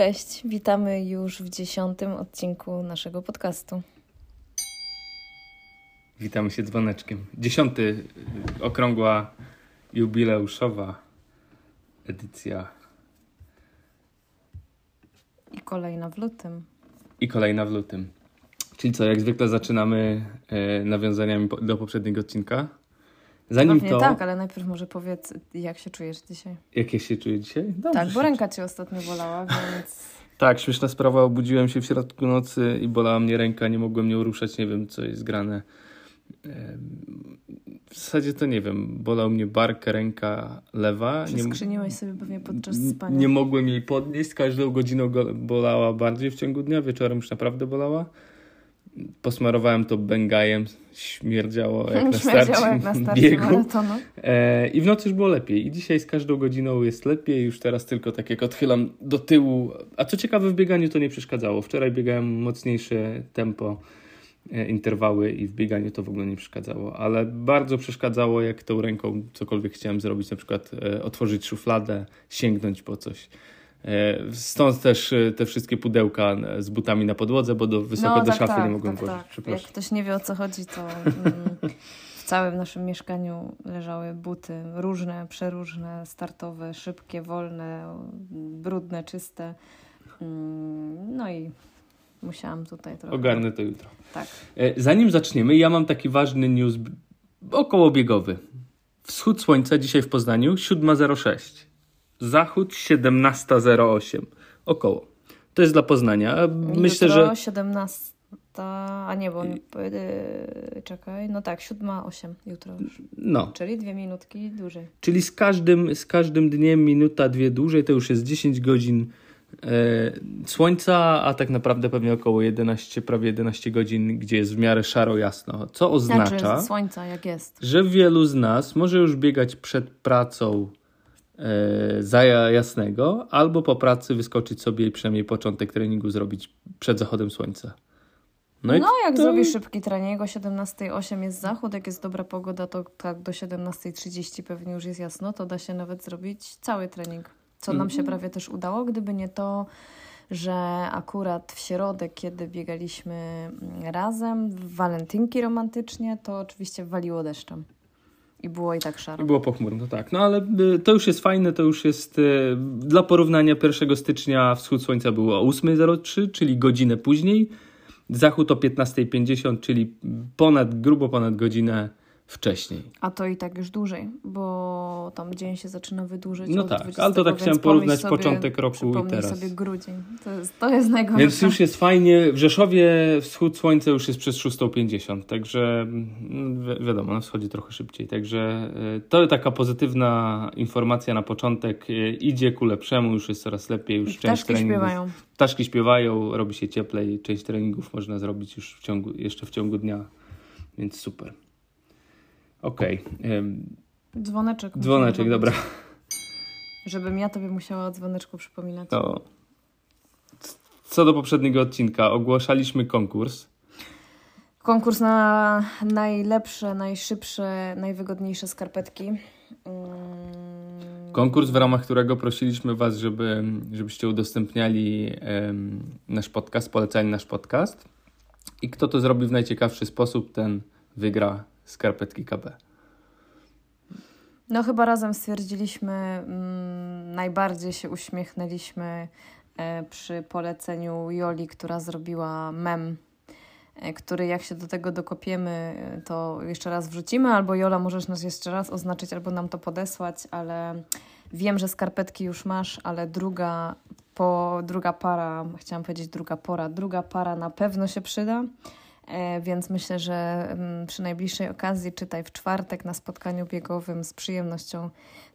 Cześć, witamy już w dziesiątym odcinku naszego podcastu. Witamy się dzwoneczkiem. Dziesiąty, y, okrągła, jubileuszowa edycja I kolejna w lutym. i kolejna w lutym. Czyli co, jak zwykle zaczynamy e, nawiązaniami do poprzedniego odcinka. Zanim Pewnie to, tak, ale najpierw może powiedz, jak się czujesz dzisiaj. jak ja się czuję dzisiaj? Dobrze tak, bo ręka cię ostatnio bolała, więc Tak, śmieszna sprawa. Obudziłem się w środku nocy i bolała mnie ręka, nie mogłem nią ruszać, nie wiem co jest grane. W zasadzie to nie wiem, bolał mnie bark, ręka lewa. Przeskrzyniłeś sobie pewnie podczas spania. nie mogłem jej podnieść, każdą godziną go- bolała bardziej w ciągu dnia, wieczorem już naprawdę bolała. Posmarowałem to bengajem, śmierdziało jak na starcie, jak na starcie biegu. maratonu. E, I w nocy już było lepiej. I dzisiaj z każdą godziną jest lepiej. Już teraz tylko tak jak odchylam do tyłu. A co ciekawe, w bieganiu to nie przeszkadzało. Wczoraj biegałem mocniejsze tempo, e, interwały i w bieganiu to w ogóle nie przeszkadzało. Ale bardzo przeszkadzało, jak tą ręką cokolwiek chciałem zrobić, na przykład e, otworzyć szufladę, sięgnąć po coś. E, Stąd też e, te wszystkie pudełka e, z butami na podłodze, bo do, wysoko do szafy nie mogłem tak, włożyć. tak. Jak ktoś nie wie o co chodzi, to mm, w całym naszym mieszkaniu leżały buty różne, przeróżne, startowe, szybkie, wolne, brudne, czyste. Mm, No i musiałam tutaj trochę. Ogarnę to jutro. Tak. Zanim zaczniemy, ja mam taki ważny news okołobiegowy. Wschód słońca dzisiaj w Poznaniu 7.06. Zachód 17.08. Około. To jest dla Poznania. Myślę, Jutro że 17. A nie, bo. Czekaj. No tak, 7.08 jutro już. no, Czyli dwie minutki dłużej. czyli z każdym, z każdym dniem minuta, dwie dłużej, to już jest 10 godzin e, słońca, a tak naprawdę pewnie około 11, prawie 11 godzin, gdzie jest w miarę szaro jasno. Co oznacza, Znaczy słońca, jak jest. że wielu z nas może już biegać przed pracą e, za jasnego, albo po pracy wyskoczyć sobie i przynajmniej początek treningu zrobić przed zachodem słońca. No, i jak to- zrobisz szybki trening, o 17.08 jest zachód, jak jest dobra pogoda, to tak do 17.30 pewnie już jest jasno, to da się nawet zrobić cały trening. Co nam się prawie też udało, gdyby nie to, że akurat w środę, kiedy biegaliśmy mm, razem, w walentynki romantycznie, to oczywiście waliło deszczem. I było i tak szaro. I było pochmurno, tak. No ale y, to już jest fajne, to już jest y, dla porównania 1 stycznia wschód słońca było o 8.03, czyli godzinę później. Zachód o 15.50, czyli ponad, grubo ponad godzinę wcześniej. A to i tak już dłużej, bo tam dzień się zaczyna wydłużyć. No od tak, 20, ale to tak chciałem porównać sobie, początek roku i teraz. sobie grudzień. To jest, to jest najgorsze. Więc już jest fajnie. W Rzeszowie wschód słońca już jest przez 6.50, także mm, wi- wiadomo, na wschodzie trochę szybciej. Także y, to taka pozytywna informacja na początek. Y, Idzie ku lepszemu, już jest coraz lepiej, już I część treningów. śpiewają. Ptaszki śpiewają, robi się cieplej, część treningów można zrobić już w ciągu, jeszcze w ciągu dnia, więc super. Okej, em, Dzwoneczek. dzwoneczek, dobra. Żebym ja tobie musiała o dzwoneczku przypominać. To. Co do poprzedniego odcinka, ogłaszaliśmy konkurs. Konkurs na najlepsze, najszybsze, najwygodniejsze skarpetki. Mm, Konkurs, w ramach którego prosiliśmy Was, żeby, żebyście udostępniali em, nasz podcast, polecali nasz podcast. I kto to zrobi w najciekawszy sposób, ten wygra skarpetki KB. No chyba razem stwierdziliśmy, mm, najbardziej się uśmiechnęliśmy e, przy poleceniu Joli, która zrobiła mem, e, który jak się do tego dokopiemy, e, to jeszcze raz wrzucimy, albo Jola możesz nas jeszcze raz oznaczyć, albo nam to podesłać, ale wiem, że skarpetki już masz, ale druga, po, druga para, chciałam powiedzieć druga pora, druga para na pewno się przyda. E, Więc myślę, że mm, przy najbliższej okazji, czytaj w czwartek na spotkaniu biegowym, z przyjemnością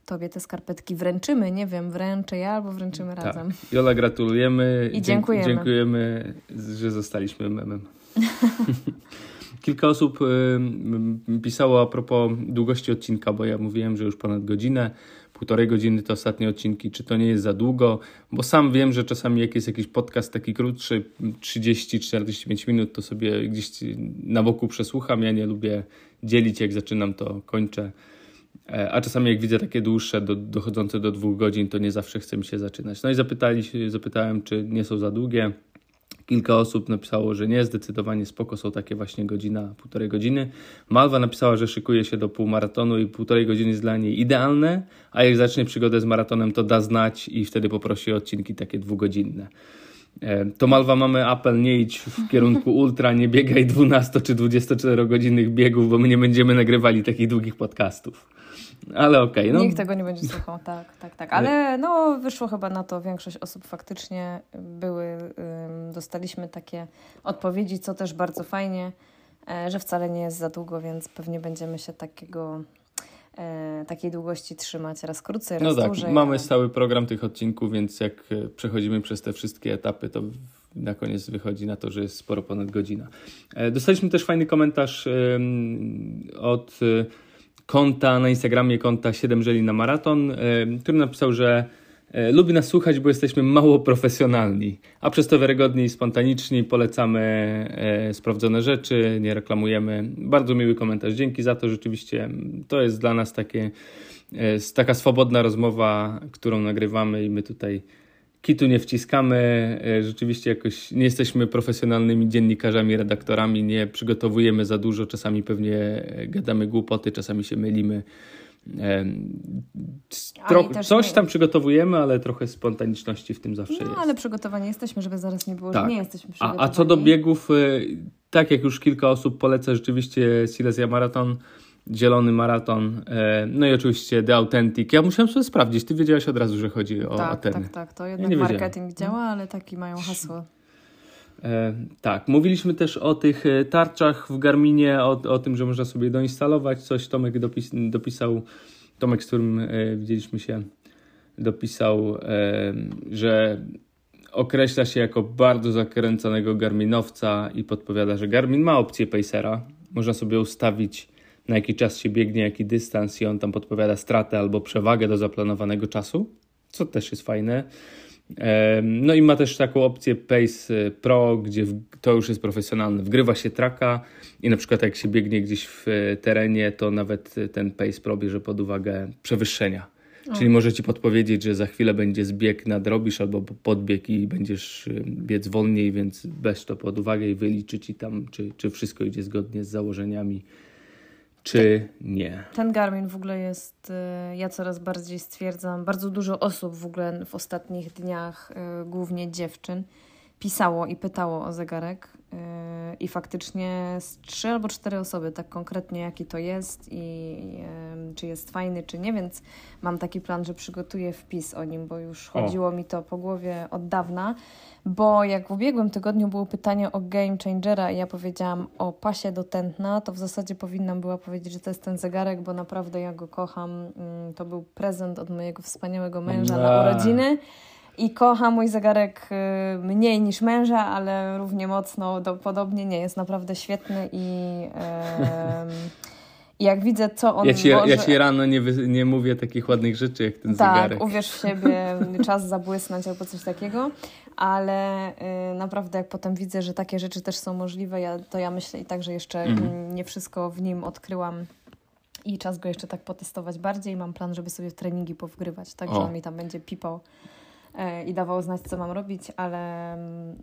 Tobie te skarpetki wręczymy. Nie wiem, wręczę ja albo wręczymy razem. Tak. Jola, gratulujemy. I Dzięk- dziękujemy. Dziękujemy, że zostaliśmy memem. Kilka osób pisało a propos długości odcinka, bo ja mówiłem, że już ponad godzinę, półtorej godziny to ostatnie odcinki, czy to nie jest za długo, bo sam wiem, że czasami jak jest jakiś podcast taki krótszy, 30-45 minut, to sobie gdzieś na boku przesłucham, ja nie lubię dzielić, jak zaczynam to kończę. E, a czasami jak widzę takie dłuższe, do, dochodzące do dwóch godzin, to nie zawsze chce mi się zaczynać. No i zapytali, zapytałem, czy nie są za długie. Kilka osób napisało, że nie, zdecydowanie spoko są takie właśnie godzina, półtorej godziny. Malwa napisała, że szykuje się do półmaratonu i półtorej godziny jest dla niej idealne, a jak zacznie przygodę z maratonem, to da znać i wtedy poprosi o odcinki takie dwugodzinne. E, to Malwa mamy apel, nie idź w kierunku ultra, nie biegaj 12 czy 24 godzinnych biegów, bo my nie będziemy nagrywali takich długich podcastów. Ale okej. Okay, no. Nikt tego nie będzie słuchał, tak, tak, tak. Ale no, wyszło chyba na to, większość osób faktycznie były, dostaliśmy takie odpowiedzi, co też bardzo fajnie, e, że wcale nie jest za długo, więc pewnie będziemy się takiego e, takiej długości trzymać raz krócej, raz no tak, dłużej. Mamy stały program tych odcinków, więc jak e, przechodzimy przez te wszystkie etapy, to na koniec wychodzi na to, że jest sporo ponad godzina. Dostaliśmy też fajny komentarz od konta na Instagramie, konta 7 żeli na maraton, e, który napisał, że e, lubi nas słuchać, bo jesteśmy mało profesjonalni, a przez to wiarygodni i spontaniczni, polecamy e, sprawdzone rzeczy, nie reklamujemy. Bardzo miły komentarz, dzięki za to, rzeczywiście to jest dla nas takie, taka swobodna rozmowa, którą nagrywamy i my tutaj kitu nie wciskamy, e, rzeczywiście jakoś nie jesteśmy profesjonalnymi dziennikarzami, redaktorami, nie przygotowujemy za dużo, czasami pewnie e, gadamy głupoty, czasami się mylimy. Tro coś tam przygotowujemy, ale trochę spontaniczności w tym zawsze no, jest. ale przygotowani jesteśmy, żeby zaraz nie było, tak. że nie jesteśmy przygotowani. A, a co do biegów, e, tak jak już kilka osób poleca rzeczywiście Silesia Marathon, Zielony Maraton, e, no i oczywiście The Authentic. Ja musiałem sobie sprawdzić, ty wiedziałaś od razu, że chodzi o tak, Ateny. Tak, tak, to jednak ja marketing działa, ale taki mają hasło. E, tak, mówiliśmy też o tych e, tarczach w Garminie, o, o tym, że można sobie doinstalować coś. Tomek dopis, dopisał, Tomek, z którym e, widzieliśmy się, dopisał, e, że określa się jako bardzo zakręconego Garminowca i podpowiada, że Garmin ma opcję Pacera. Można sobie ustawić na jaki czas się biegnie, jaki dystans i on tam podpowiada stratę albo przewagę do zaplanowanego czasu, co też jest fajne. No i ma też taką opcję Pace Pro, gdzie to już jest profesjonalne. Wgrywa się traka i na przykład jak się biegnie gdzieś w terenie, to nawet ten Pace Pro bierze pod uwagę przewyższenia. O. Czyli może ci podpowiedzieć, że za chwilę będzie zbieg nadrobisz albo podbieg i będziesz biec wolniej, więc weź to pod uwagę i wyliczy ci tam, czy, czy wszystko idzie zgodnie z założeniami czy nie. Ten Garmin w ogóle jest, y, ja coraz bardziej stwierdzam, bardzo dużo osób w ogóle w ostatnich dniach, y, głównie dziewczyn, pisało i pytało o zegarek. Y, I faktycznie z trzy albo cztery osoby, tak konkretnie jaki to jest i czy jest fajny, czy nie, więc mam taki plan, że przygotuję wpis o nim, bo już chodziło o. mi to po głowie od dawna. Bo jak w ubiegłym tygodniu było pytanie o Game Changera i ja powiedziałam o pasie do tętna, to w zasadzie powinnam była powiedzieć, że to jest ten zegarek, bo naprawdę ja go kocham. Mm, to był prezent od mojego wspaniałego męża na urodziny. I kocha mój zegarek y, mniej niż męża, ale równie mocno, do, podobnie nie. Jest naprawdę świetny i... I jak widzę, co on ja ci, może... Ja ci rano nie, wy, nie mówię takich ładnych rzeczy, jak ten tak, zegarek. Tak, uwierz w siebie, czas zabłysnąć albo coś takiego, ale y, naprawdę jak potem widzę, że takie rzeczy też są możliwe, ja, to ja myślę i tak, że jeszcze mhm. nie wszystko w nim odkryłam i czas go jeszcze tak potestować bardziej. Mam plan, żeby sobie w treningi powgrywać, tak, że on mi tam będzie pipał i dawał znać, co mam robić, ale mm,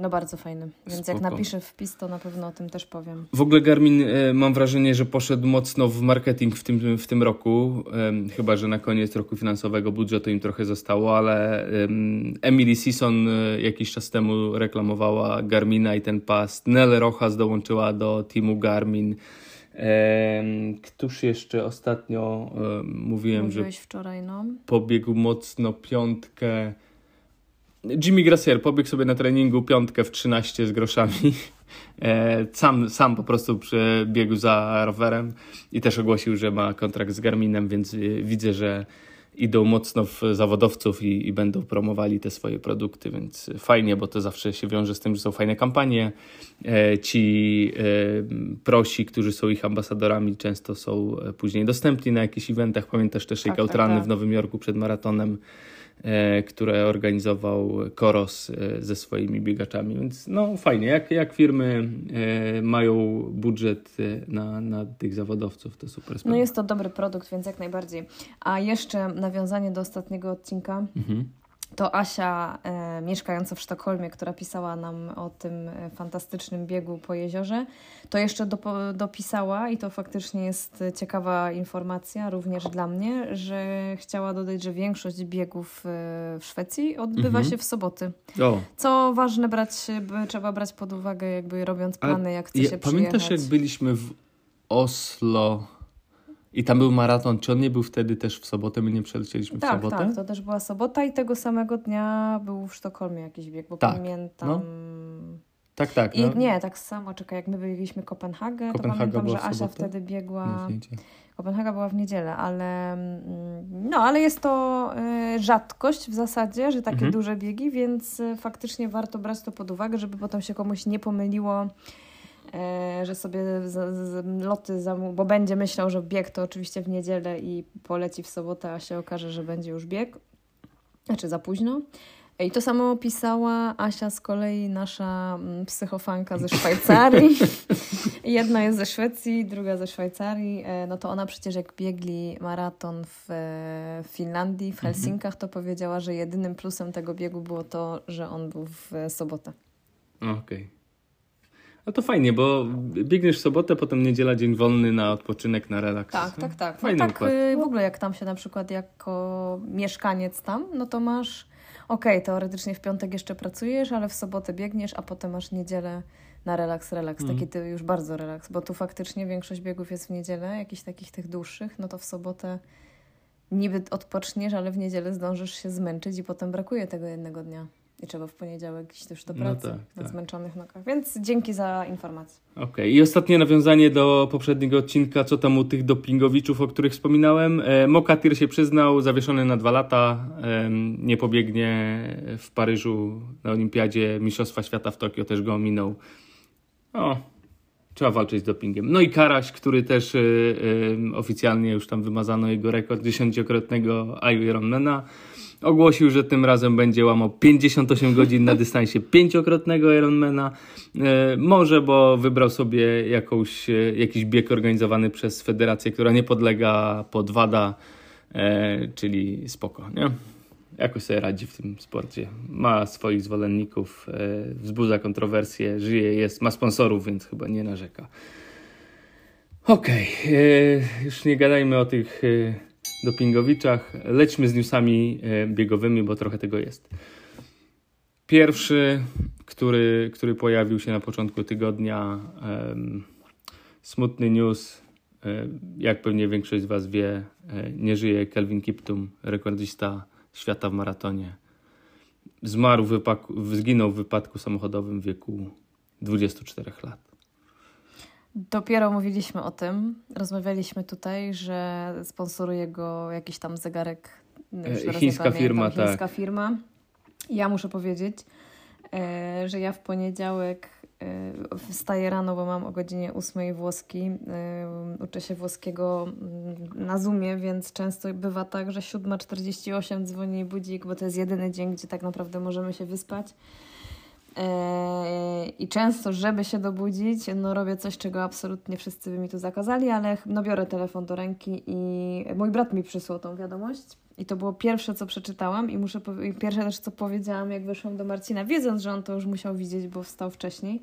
no bardzo fajny. Więc Spoko. jak napiszę wpis, to na pewno o tym też powiem. W ogóle Garmin e, mam wrażenie, że poszedł mocno w marketing w tym, w tym roku. Chyba, że na koniec roku finansowego budżetu im trochę zostało, ale Emily Sison e, jakiś czas temu reklamowała Garmina i ten pas. Nell Rojas dołączyła do teamu Garmin. Któż jeszcze ostatnio mówiłem, Mówiłeś że wczoraj, no. pobiegł mocno piątkę. Jimmy Gracier pobiegł sobie na treningu piątkę w 13 z groszami. E, sam, sam po prostu przebiegł za rowerem i też ogłosił, że ma kontrakt z Garminem, więc e, widzę, że idą mocno w zawodowców i, i, będą promowali te swoje produkty, więc fajnie, bo to zawsze się wiąże z tym, że są fajne kampanie. E, ci e, prosi, którzy są ich ambasadorami, często są e, później dostępni na jakichś eventach. Pamiętasz też Shakeout tak, tak, tak. w Nowym Jorku przed maratonem. E, które organizował Koros e, ze swoimi biegaczami. Więc no fajnie, jak, jak firmy e, mają budżet na, na tych zawodowców, to super sprawa. No jest to dobry produkt, więc jak najbardziej. A jeszcze nawiązanie do ostatniego odcinka. Mhm to Asia, e, mieszkająca w Sztokholmie, która pisała nam o tym e, fantastycznym biegu po jeziorze, to jeszcze do, dopisała, i to faktycznie jest ciekawa informacja również dla mnie, że chciała dodać, że większość biegów e, w Szwecji odbywa mhm. się w soboty. O. Co ważne brać, trzeba brać pod uwagę, jakby robiąc plany, jak chce się przyjechać. Pamiętasz, jak byliśmy w Oslo i tam był maraton. Czy on nie był wtedy też w sobotę? My nie przelecieliśmy tak, w sobotę? Tak, to też była sobota i tego samego dnia był w Sztokholmie jakiś bieg, bo tak, pamiętam... No. Tak, tak. I no. nie, tak samo, czekaj, jak my byliśmy Kopenhagę, Kopenhaga to pamiętam, że Asia wtedy biegła... Kopenhaga była w niedzielę, ale mm, no, ale jest to y, rzadkość w zasadzie, że takie mhm. duże biegi, więc y, faktycznie warto brać to pod uwagę, żeby potem się komuś nie pomyliło że sobie z, z, loty zamówi, bo będzie myślał, że bieg to oczywiście w niedzielę i poleci w sobotę, a się okaże, że będzie już bieg. Znaczy za późno. I to samo pisała Asia z kolei, nasza mm, psychofanka ze Szwajcarii. Jedna jest ze Szwecji, druga ze Szwajcarii. E, no to ona przecież jak biegli maraton w Finlandii, w mhm. Helsinkach, to powiedziała, że jedynym plusem tego biegu było to, że on był w sobotę. Okej. Okay. No to fajnie, bo biegniesz w sobotę, potem niedziela, dzień wolny na odpoczynek, na relaks. Tak, tak, tak. Fajny no tak układ. Y, w ogóle jak tam się na przykład jako mieszkaniec tam, no to masz, okej, okay, teoretycznie w piątek jeszcze pracujesz, ale w sobotę biegniesz, a potem masz niedzielę na relaks, relaks. Mm. Taki ty już bardzo relaks, bo tu faktycznie większość biegów jest w niedzielę, jakichś takich tych dłuższych, no to w sobotę niby odpoczniesz, ale w niedzielę zdążysz się zmęczyć i potem brakuje tego jednego dnia i trzeba w poniedziałek iść już do no pracy no tak, na tak. zmęczonych nogach. Więc dzięki za informację. Okej, okay. i ostatnie nawiązanie do poprzedniego odcinka, co tam u tych dopingowiczów, o których wspominałem. E, Mokatir się przyznał, zawieszony na dwa lata, e, nie pobiegnie w Paryżu na Olimpiadzie, Mistrzostwa Świata w Tokio też go ominął. O, trzeba walczyć z dopingiem. No i Karaś, który też e, oficjalnie już tam wymazano jego rekord dziesięciokrotnego Ironmana. Ogłosił, że tym razem będzie łamał 58 godzin na dystansie pięciokrotnego Ironmana. E, może, bo wybrał sobie jakąś, e, jakiś bieg organizowany przez federację, która nie podlega pod WADA, e, czyli spoko, nie? Jakoś sobie radzi w tym sporcie. Ma swoich zwolenników, wzbudza kontrowersje, żyje, jest, ma sponsorów, więc chyba nie narzeka. Okej, okay. już nie gadajmy o tych dopingowiczach. Lećmy z newsami e, biegowymi, bo trochę tego jest. Pierwszy, który, który pojawił się na początku tygodnia, smutny news. E, jak pewnie większość z Was wie, e, nie żyje Kelvin Kiptum, rekordzista świata w maratonie. Zmarł, w wypadku, zginął w wypadku samochodowym w wieku 24 lat. Dopiero mówiliśmy o tym, rozmawialiśmy tutaj, że sponsoruje go jakiś tam zegarek. E, chińska firma, tak. Chińska firma. Ja muszę powiedzieć, e, że ja w poniedziałek e, wstaję rano, bo mam o godzinie 8 włoski. Uczę się włoskiego mm, na Zoomie, więc często bywa tak, że 7.48 dzwoni budzik, bo to jest jedyny dzień, gdzie tak naprawdę możemy się wyspać. Yy, I często, żeby się dobudzić, no robię coś, czego absolutnie wszyscy by mi tu zakazali, ale no biorę telefon do ręki i mój brat mi przysłał tą wiadomość. I to było pierwsze, co przeczytałam i muszę pierwsze też, co powiedziałam, jak wyszłam do Marcina, wiedząc, że on to już musiał widzieć, bo wstał wcześniej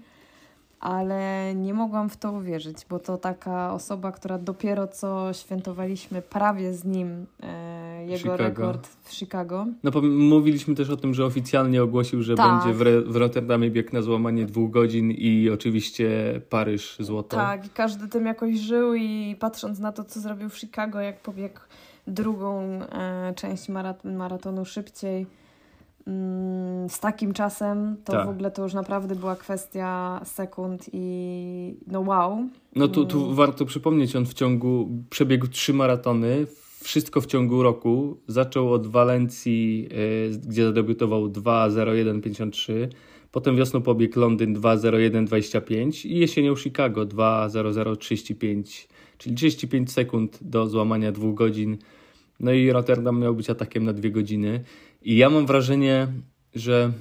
ale nie mogłam w to uwierzyć, bo to taka osoba, która dopiero co świętowaliśmy prawie z nim e, jego Chicago. rekord w Chicago. No mówiliśmy też o tym, że oficjalnie ogłosił, że tak. będzie w, w Rotterdamie bieg na złamanie dwóch godzin i oczywiście Paryż złoto. Tak, i każdy tym jakoś żył i patrząc na to, co zrobił w Chicago, jak pobiegł drugą e, część marat maratonu szybciej, z takim czasem, to tak. w ogóle to już naprawdę była kwestia sekund i no wow. No tu, tu mm. warto przypomnieć, on w ciągu, przebiegł trzy maratony, wszystko w ciągu roku. Zaczął od Walencji, y, gdzie zadebiutował 2.01.53, potem wiosną pobiegł Londyn 2.01.25 i jesienią Chicago 2.00.35, czyli 35 sekund do złamania dwóch godzin. No i Rotterdam miał być atakiem na dwie godziny. I ja mam wrażenie, że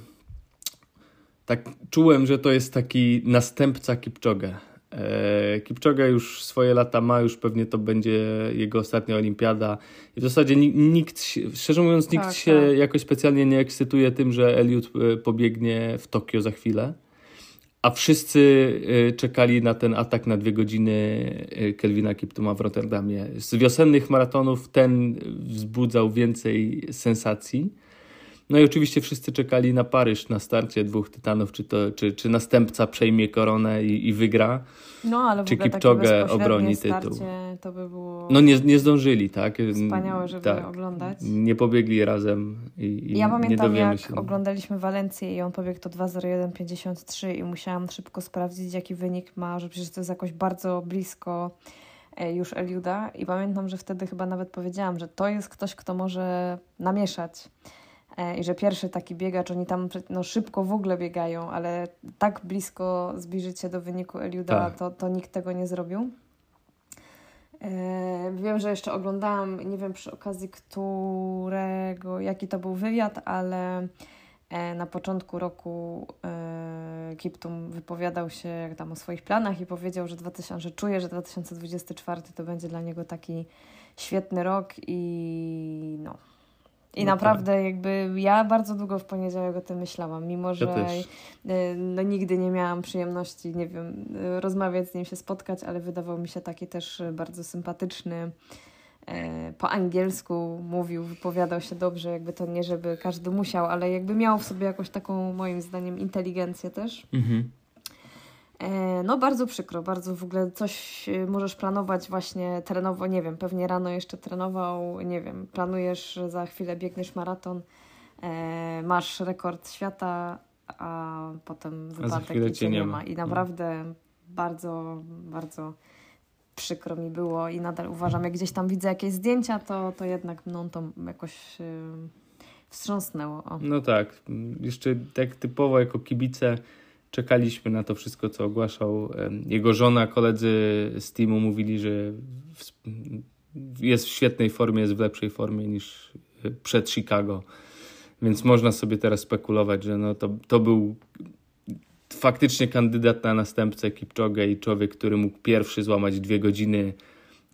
tak czułem, że to jest taki następca Kipczogę. E, Kipczoga już swoje lata ma, już pewnie to będzie jego ostatnia olimpiada. I w zasadzie nikt, szczerze mówiąc, nikt tak, się tak. jakoś specjalnie nie ekscytuje tym, że Eliud e, pobiegnie w Tokio za chwilę. A wszyscy e, czekali na ten atak na dwie godziny Kelvina Kiptuma w Rotterdamie. Z wiosennych maratonów ten wzbudzał więcej sensacji. No i oczywiście wszyscy czekali na Paryż, na starcie dwóch tytanów, czy, to, czy, czy następca przejmie koronę i, i wygra. No, ale czy Kipczogę obroni tytuł. To by było no nie, nie zdążyli, tak? Wspaniałe, żeby tak. oglądać. Nie pobiegli razem i, i Ja pamiętam, jak się. oglądaliśmy Walencję i on pobiegł to 2.01.53 i musiałam szybko sprawdzić, jaki wynik ma, że przecież to jest jakoś bardzo blisko e, już Eliuda i pamiętam, że wtedy chyba nawet powiedziałam, że to jest ktoś, kto może namieszać. E, i że pierwszy taki biegacz, oni tam no, szybko w ogóle biegają, ale tak blisko zbliżyć się do wyniku Eliuda, tak. to, to nikt tego nie zrobił. E, wiem, że jeszcze oglądałam, nie wiem przy okazji którego, jaki to był wywiad, ale e, na początku roku Kiptum wypowiadał się tam o swoich planach i powiedział, że, 2000, że czuje, że 2024 to będzie dla niego taki świetny rok i no, i no naprawdę tak. jakby ja bardzo długo w poniedziałek o tym myślałam, mimo że ja no, nigdy nie miałam przyjemności, nie wiem, rozmawiać z nim, się spotkać, ale wydawał mi się taki też bardzo sympatyczny. E, po angielsku mówił, wypowiadał się dobrze, jakby to nie, żeby każdy musiał, ale jakby miał w sobie jakąś taką, moim zdaniem, inteligencję też. Mhm. E, no bardzo przykro, bardzo w ogóle coś e, możesz planować właśnie trenowo, nie wiem, pewnie rano jeszcze trenował, nie wiem, planujesz, za chwilę biegniesz maraton, e, masz rekord świata, a potem wypadek i cię nie ma. I no. naprawdę bardzo, bardzo przykro mi było i nadal uważam, jak gdzieś tam widzę jakieś zdjęcia, to, to jednak no, to jakoś wstrząsnęło. O. No tak, jeszcze tak typowo jako kibice czekaliśmy na to wszystko, co ogłaszał jego żona. Koledzy z teamu mówili, że jest w świetnej formie, jest w lepszej formie niż e, przed Chicago. Więc można sobie teraz spekulować, że no to, to był faktycznie kandydat na następcę Kipczogę i człowiek, który mógł pierwszy złamać dwie godziny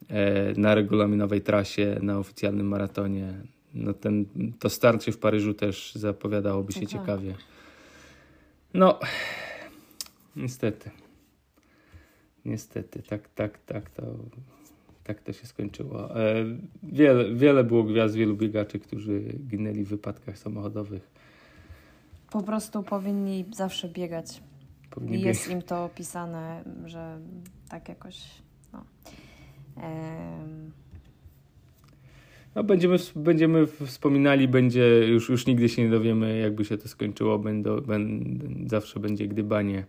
e, na regulaminowej trasie, na oficjalnym maratonie. No ten, to starcie w Paryżu też zapowiadałoby się okay. Tak. ciekawie. No, Niestety. Niestety, tak, tak, tak to, tak to się skończyło. E, wiele, wiele było gwiazd, wielu biegaczy, którzy ginęli w wypadkach samochodowych. Po prostu powinni zawsze biegać. Powinni Jest biegać. im to opisane, że tak jakoś. No. No, będziemy, będziemy wspominali, będzie, już, już nigdy się nie dowiemy, jakby się to skończyło. Będą, będą, zawsze będzie gdybanie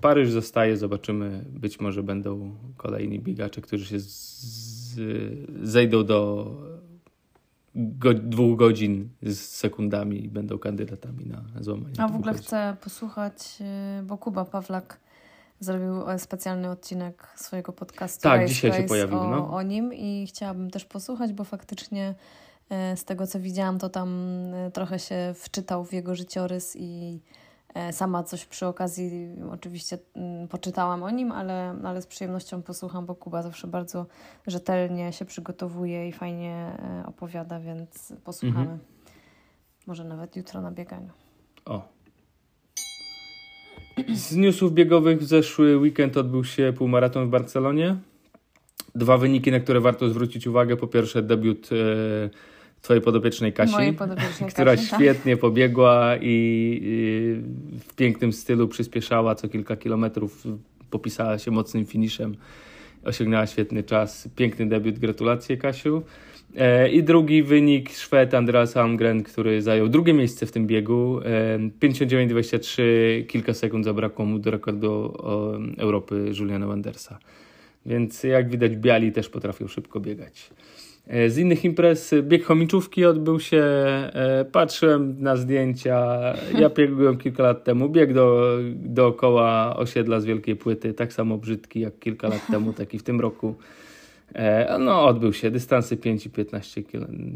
Paryż zostaje, zobaczymy. Być może będą kolejni biegacze, którzy się z, zejdą do go, dwóch godzin z sekundami i będą kandydatami na złamanie. A w ogóle godzin. chcę posłuchać, y, bo Kuba Pawlak zrobił e, specjalny odcinek swojego podcastu. Tak, Race dzisiaj się pojawił. O, no. o nim i chciałabym też posłuchać, bo faktycznie e, z tego co widziałam, to tam e, trochę się wczytał w jego życiorys i sama coś przy okazji oczywiście mm, poczytałam o nim, ale, ale z przyjemnością posłucham, bo Kuba zawsze bardzo rzetelnie się przygotowuje i fajnie e, opowiada, więc posłuchamy. Mhm. Może nawet jutro na bieganiu. O. Z newsów biegowych w zeszły weekend odbył się półmaraton w Barcelonie. Dwa wyniki, na które warto zwrócić uwagę. Po pierwsze debiut e, twojej podopiecznej Kasi, podopiecznej która Kasi, tak. świetnie pobiegła i, w pięknym stylu przyspieszała co kilka kilometrów, popisała się mocnym finiszem, osiągnęła świetny czas. Piękny debiut, gratulacje Kasiu. E, I drugi wynik Szwed Andreas Almgren, który zajął drugie miejsce w tym biegu. E, 59-23, kilka sekund zabrakło mu do rekordu Europy Juliana Wandersa. Więc jak widać biali też potrafią szybko biegać. E, z innych imprez bieg chomiczówki odbył się, e, patrzyłem na zdjęcia, ja biegłem kilka lat temu, bieg do, dookoła osiedla z Wielkiej Płyty, tak samo brzydki jak kilka lat temu, taki w tym roku. E, no, odbył się dystansy 5 i 15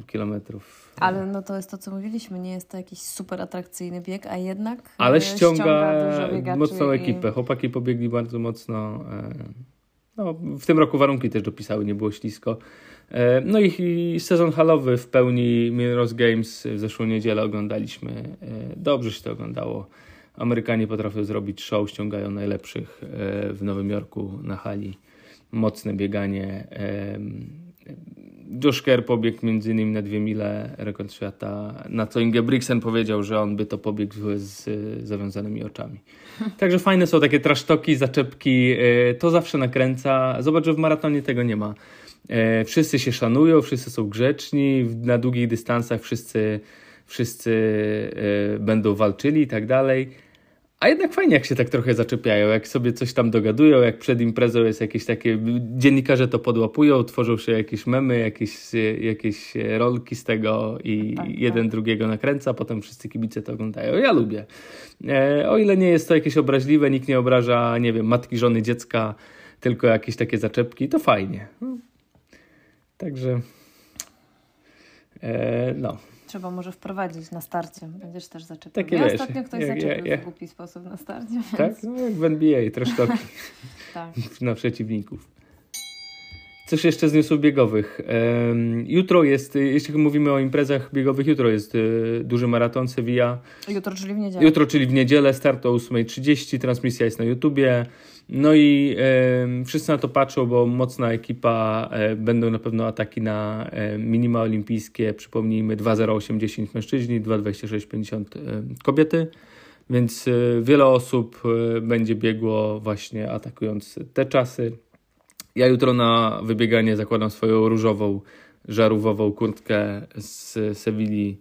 kilometrów. Ale no to jest to, co mówiliśmy, nie jest to jakiś super atrakcyjny bieg, a jednak Ale e, ściąga, ściąga mocną ekipę. I... Chłopaki pobiegli bardzo mocno. E, no, w tym roku warunki też dopisały, nie było ślisko. No i sezon halowy w pełni Milrose Games w zeszłą niedzielę oglądaliśmy. Dobrze się to oglądało. Amerykanie potrafią zrobić show, ściągają najlepszych w Nowym Jorku na hali mocne bieganie. Josh Kerr pobiegł między innymi na dwie mile rekord świata, na co Ingebrigtsen powiedział, że on by to pobiegł z zawiązanymi oczami. Także fajne są takie trasztoki, zaczepki, e, to zawsze nakręca. Zobacz, że w maratonie tego nie ma. E, wszyscy się szanują, wszyscy są grzeczni, na długich dystansach wszyscy, wszyscy e, będą walczyli i tak dalej a jednak fajnie, jak się tak trochę zaczepiają, jak sobie coś tam dogadują, jak przed imprezą jest jakieś takie, dziennikarze to podłapują, tworzą się jakieś memy, jakieś, jakieś rolki z tego i tak, jeden tak. drugiego nakręca, potem wszyscy kibice to oglądają. Ja lubię. E, o ile nie jest to jakieś obraźliwe, nikt nie obraża, nie wiem, matki, żony, dziecka, tylko jakieś takie zaczepki, to fajnie. No. Także e, no. Trzeba może wprowadzić na starcie. Będziesz też zaczepiał. Takie ja wiesz, ostatnio ktoś jak, zaczepił ja, ja. w głupi sposób na starcie. Więc... Tak? No jak w NBA, troszkę tak. na przeciwników. Coś jeszcze z newsów biegowych. Jutro jest, jeśli mówimy o imprezach biegowych, jutro jest y, duży maraton Sevilla. Jutro, czyli w niedzielę. Jutro, czyli w niedzielę, start o 8.30, transmisja jest na YouTubie. No i wszyscy na to patrzą, bo mocna ekipa, e, będą na pewno ataki na e, minima olimpijskie, przypomnijmy 2.08.10 mężczyźni, 2.26.50 e, kobiety, więc wiele osób będzie biegło właśnie atakując te czasy. Ja jutro na wybieganie zakładam swoją różową, żarówową kurtkę z Sewilli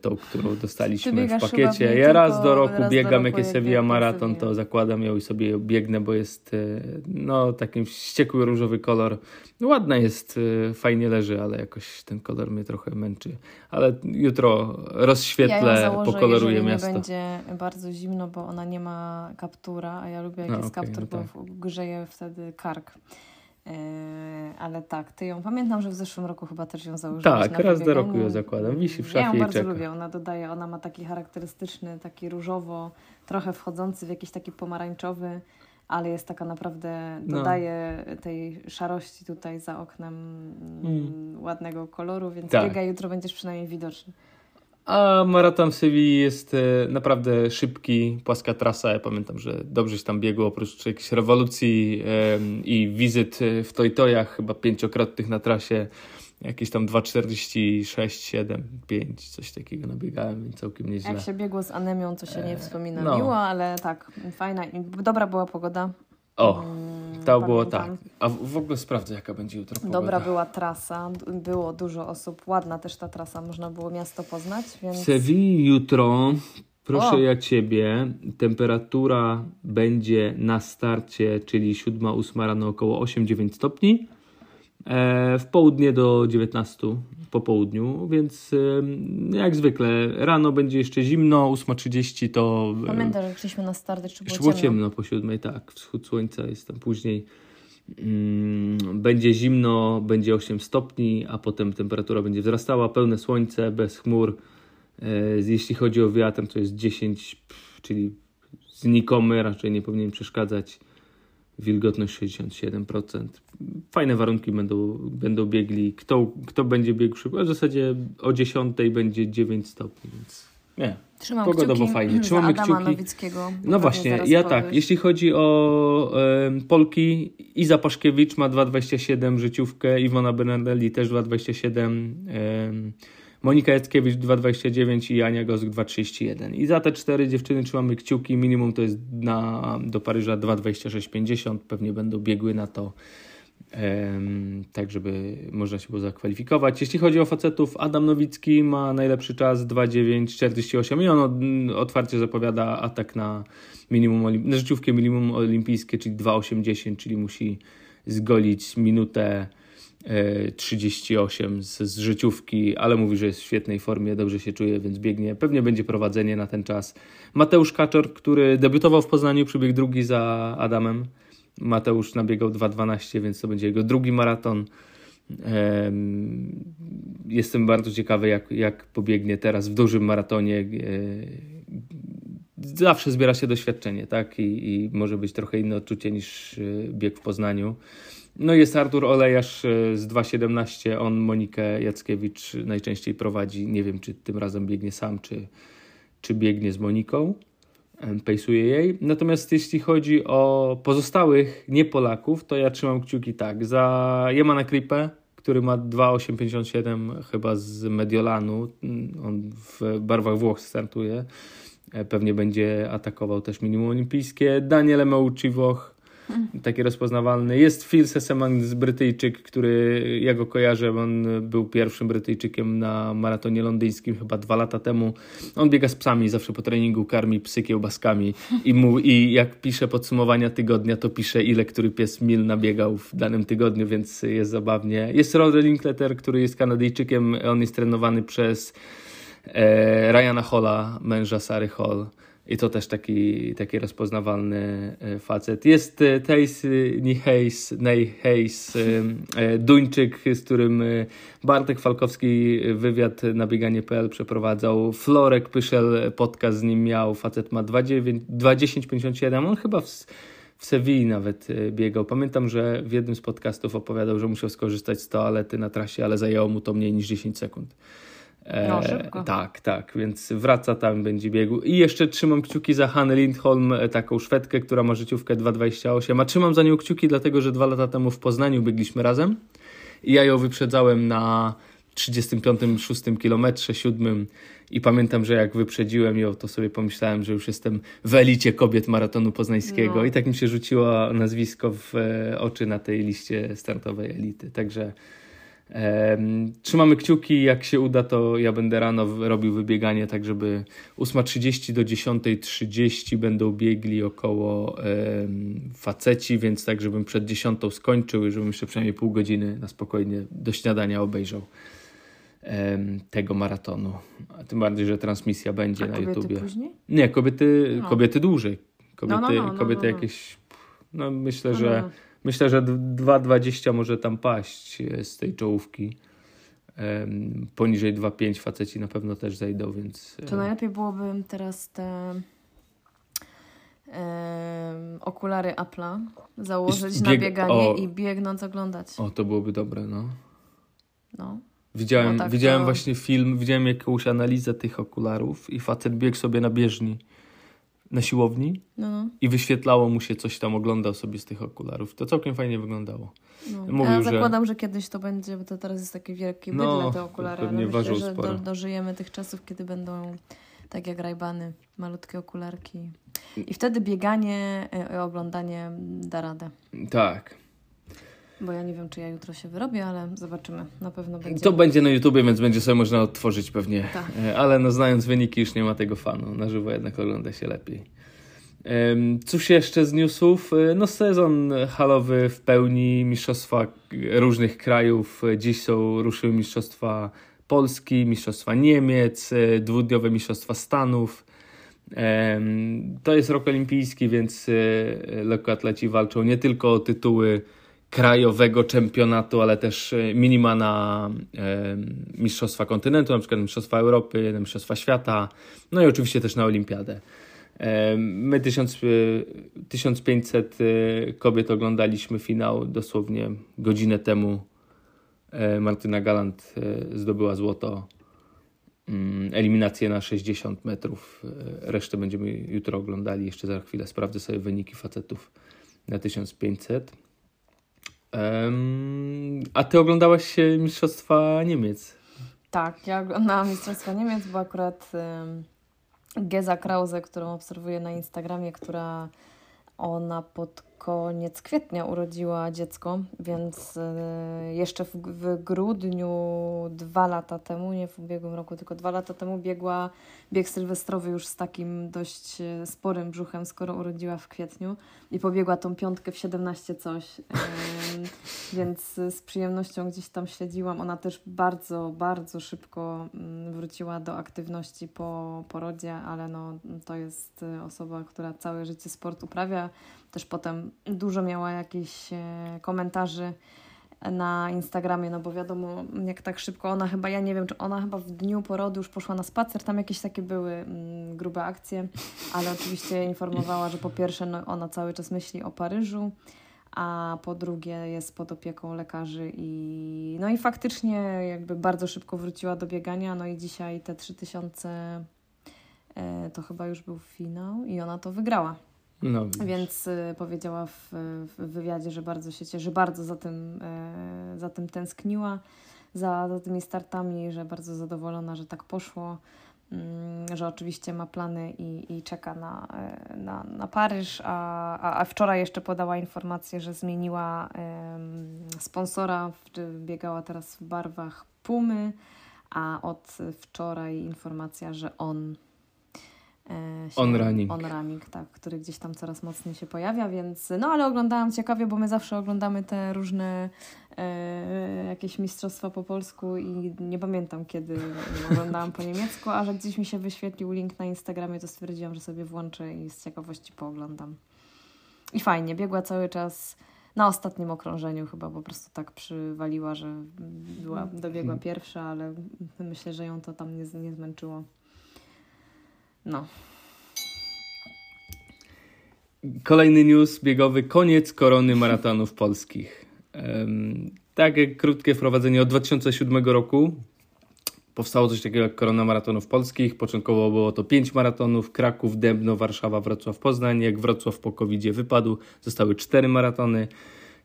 tą, którą dostaliśmy w pakiecie. Ja raz do roku raz biegam, jak jest Sevilla Maraton, to zakładam ją i sobie biegnę, bo jest e, no taki wściekły różowy kolor. Ładna jest, e, fajnie leży, ale jakoś ten kolor mnie trochę męczy. Ale jutro rozświetlę, ja założę, pokoloruję miasto. nie będzie bardzo zimno, bo ona nie ma kaptura, a ja lubię jak no, jest okay, kaptur, no tak. bo grzeje wtedy kark. Yy, ale tak, ty ją pamiętam, że w zeszłym roku chyba też ją założyłeś. Tak, raz do roku ją zakładam. Wisi w szafie Ja ją bardzo czeka. lubię. Ona dodaje, ona ma taki charakterystyczny, taki różowo, trochę wchodzący w jakiś taki pomarańczowy, ale jest taka naprawdę, no. dodaje no. tej szarości tutaj za oknem mm. ładnego koloru, więc tak. biega jutro będziesz przynajmniej widoczny. A maraton w Sewilli jest e, naprawdę szybki, płaska trasa. Ja pamiętam, że dobrze się tam biegło, oprócz jakiejś rewolucji i wizyt e, w Tojtojach, chyba pięciokrotnych na trasie. Jakieś tam 2,46, 7, 5, coś takiego nabiegałem, więc całkiem nieźle. Jak się biegło z anemią, to się nie e, wspomina no. miło, ale tak, fajna i dobra była pogoda. O, mm, to było tak. A w ogóle sprawdzę, jaka będzie jutro pogoda. Dobra była trasa, było dużo osób, ładna też ta trasa, można było miasto poznać, więc... Seville jutro, proszę o. ja Ciebie, temperatura będzie na starcie, czyli 7-8 rano około 8-9 stopni, w południe do 19 po południu, więc jak zwykle rano będzie jeszcze zimno, 8.30 to... Pamiętasz, że szliśmy na start, czy było, było ciemno? ciemno po siódmej, tak, wschód słońca jest tam później. Mm, będzie zimno, będzie 8 stopni, a potem temperatura będzie wzrastała, pełne słońce, bez chmur. E, jeśli chodzi o wiatr, to jest 10, czyli znikomy, raczej nie powinien przeszkadzać wilgotność 67%. Fajne warunki będą, będą biegli. Kto, kto będzie biegł szybko? W zasadzie o 10 będzie 9 stopni, więc nie. Trzymam Pogodowo fajnie. Trzymamy kciuki. Nowickiego. No właśnie, ja tak. Jeśli chodzi o e, Polki, Iza Paszkiewicz ma 2,27 życiówkę, Iwona Bernardelli też 2,27. E, Monika Jackiewicz 2,29 i Ania Gozg 2,31. I za te cztery dziewczyny trzymamy kciuki. Minimum to jest na, do Paryża 2,26,50. Pewnie będą biegły na to, tak żeby można się było zakwalifikować. Jeśli chodzi o facetów, Adam Nowicki ma najlepszy czas 2,9,48 i on otwarcie zapowiada atak na minimum, na życiówkę minimum olimpijskie, czyli 2,8,10, czyli musi zgolić minutę 38 z, z życiówki, ale mówi, że jest w świetnej formie, dobrze się czuje, więc biegnie. Pewnie będzie prowadzenie na ten czas. Mateusz Kaczor, który debiutował w Poznaniu, przybiegł drugi za Adamem. Mateusz nabiegał 2.12, więc to będzie jego drugi maraton. Jestem bardzo ciekawy, jak, jak pobiegnie teraz w dużym maratonie. Zawsze zbiera się doświadczenie, tak? I, I może być trochę inne odczucie niż bieg w Poznaniu. No jest Artur Olejarz e, z 2.17, on Monikę Jackiewicz najczęściej prowadzi. Nie wiem, czy tym razem biegnie sam, czy, czy biegnie z Moniką. Pejsuje jej. Natomiast jeśli chodzi o pozostałych nie Polaków, to ja trzymam kciuki tak. Za Jemana Kripę, który ma 2.857 chyba z Mediolanu. On w barwach Włoch startuje. E, pewnie będzie atakował też minimum olimpijskie. Daniele Meucci Włoch taki rozpoznawalny. Jest Phil Sessamans, Brytyjczyk, który ja go kojarzę, on był pierwszym Brytyjczykiem na maratonie londyńskim chyba dwa lata temu. On biega z psami, zawsze po treningu karmi psy kiełbaskami i, mu, i jak pisze podsumowania tygodnia, to pisze ile który pies mil nabiegał w danym tygodniu, więc jest zabawnie. Jest Rory Linkletter, który jest Kanadyjczykiem, on jest trenowany przez e, Ryana Holla, męża Sary Hall. I to też taki, taki rozpoznawalny e, facet. Jest e, Thijs Nijheis, Nijheis, e, Duńczyk, z którym Bartek Falkowski wywiad na bieganie.pl przeprowadzał. Florek Pyszel podcast z nim miał. Facet ma 2.10.57. On chyba w, w Sewilli nawet biegał. Pamiętam, że w jednym z podcastów opowiadał, że musiał skorzystać z toalety na trasie, ale zajęło mu to mniej niż 10 sekund. No, szybko. tak, tak, więc wraca tam, będzie biegł. I jeszcze trzymam kciuki za Hanę Lindholm, e, taką Szwedkę, która ma życiówkę 2,28. A trzymam za nią kciuki, dlatego że dwa lata temu w Poznaniu biegliśmy razem. I ja ją wyprzedzałem na 35-6 kilometrze, 7. I pamiętam, że jak wyprzedziłem ją, to sobie pomyślałem, że już jestem w elicie kobiet maratonu poznańskiego. No. I tak mi się rzuciło nazwisko w e, oczy na tej liście startowej elity. Także Trzymamy kciuki, jak się uda, to ja będę rano robił wybieganie, tak żeby 8.30 do 10.30 będą biegli około faceci, więc tak, żebym przed 10 skończył i żebym jeszcze przynajmniej pół godziny na spokojnie do śniadania obejrzał tego maratonu. A tym bardziej, że transmisja będzie A na YouTubie. Później? Nie, kobiety, no. kobiety dłużej. Kobiety, no, no, no, no kobiety jakieś, no myślę, że Myślę, że 2,20 może tam paść e, z tej czołówki. Poniżej 2,5 faceci na pewno też zejdą, więc... To e, najlepiej byłoby teraz te okulary Apple'a założyć bieg... na bieganie o, i biegnąc oglądać. O, to byłoby dobre, no. No. Widziałem, no tak, widziałem to... właśnie film, widziałem jakąś analizę tych okularów i facet biegł sobie na bieżni na siłowni no, no. i wyświetlało mu się coś tam, oglądał sobie z tych okularów. To całkiem fajnie wyglądało. No. Mówił, ja zakładam, że... że... kiedyś to będzie, bo to teraz jest takie wielkie bydle no, te okulary, ale myślę, że do, dożyjemy tych czasów, kiedy będą tak jak rajbany, malutkie okularki. I wtedy bieganie i e, oglądanie da radę. Tak. Bo ja nie wiem, czy ja jutro się wyrobię, ale zobaczymy. Na pewno będzie. To będzie na YouTubie, więc będzie sobie można odtworzyć pewnie. Tak. E, ale no, znając wyniki, już nie ma tego fanu. Na żywo jednak ogląda się lepiej. Cóż jeszcze z newsów? E, no sezon halowy w pełni, mistrzostwa różnych krajów. Dziś są, ruszyły mistrzostwa Polski, mistrzostwa Niemiec, e, dwudniowe mistrzostwa Stanów. To jest rok olimpijski, więc lekkoatleci walczą nie tylko o tytuły krajowego czempionatu, ale też e, minima na e, Mistrzostwa Kontynentu, na przykład Mistrzostwa Europy, na Mistrzostwa Świata, no i oczywiście też na Olimpiadę. E, my 1000, 1500 e, kobiet oglądaliśmy finał dosłownie godzinę temu. Martyna Galant zdobyła złoto. Mm, eliminację na 60 metrów. Resztę będziemy jutro oglądali. Jeszcze za chwilę sprawdzę sobie wyniki facetów na 1500. Um, a ty oglądałaś Mistrzostwa Niemiec? Tak, ja oglądałam Mistrzostwa Niemiec, bo akurat um, Geza Krause, którą obserwuję na Instagramie, która ona pod koniec kwietnia urodziła dziecko, więc y, jeszcze w, w, grudniu dwa lata temu, nie w ubiegłym roku, tylko dwa lata temu biegła bieg sylwestrowy już z takim dość y, sporym brzuchem, skoro urodziła w kwietniu i pobiegła tą piątkę w 17 coś. Więc z przyjemnością gdzieś tam śledziłam. Ona też bardzo, bardzo szybko wróciła do aktywności po porodzie, ale no, to jest osoba, która całe życie sport uprawia. Też potem dużo miała jakichś e, komentarzy na Instagramie, no bo wiadomo, jak tak szybko ona chyba, ja nie wiem, czy ona chyba w dniu porodu już poszła na spacer, tam jakieś takie były mm, grube akcje, ale oczywiście informowała, że po pierwsze no, ona cały czas myśli o Paryżu, a po drugie jest pod opieką lekarzy i no i faktycznie jakby bardzo szybko wróciła do biegania, no i dzisiaj te 3000 e, to chyba już był finał i ona to wygrała. No, Więc y, powiedziała w, w wywiadzie, że bardzo się cieszy, że bardzo za tym, y, za tym tęskniła, za, za tymi startami, że bardzo zadowolona, że tak poszło, y, że oczywiście ma plany i, i czeka na, e, na, na Paryż, a, a, a wczoraj jeszcze podała informację, że zmieniła sponsora, biegała teraz w barwach Pumy, a od wczoraj informacja, że on E, on running. On running, tak, który gdzieś tam coraz mocniej się pojawia, więc no ale oglądałam ciekawie, bo my zawsze oglądamy te różne e, jakieś mistrzostwa po polsku i nie pamiętam kiedy oglądałam po niemiecku, a że gdzieś mi się wyświetlił link na Instagramie, to stwierdziłam, że sobie włączę i z ciekawości pooglądam. I fajnie, biegła cały czas na ostatnim okrążeniu chyba po prostu tak przywaliła, że była, dobiegła mhm. pierwsza, ale myślę, że ją to tam nie, nie zmęczyło. No. Kolejny news biegowy. Koniec korony maratonów polskich. Um, takie krótkie wprowadzenie. Od 2007 roku powstało coś takiego jak korona maratonów polskich. Początkowo było to 5 maratonów. Kraków, Dębno, Warszawa, Wrocław, Poznań. Jak Wrocław po covid wypadł, zostały 4 maratony.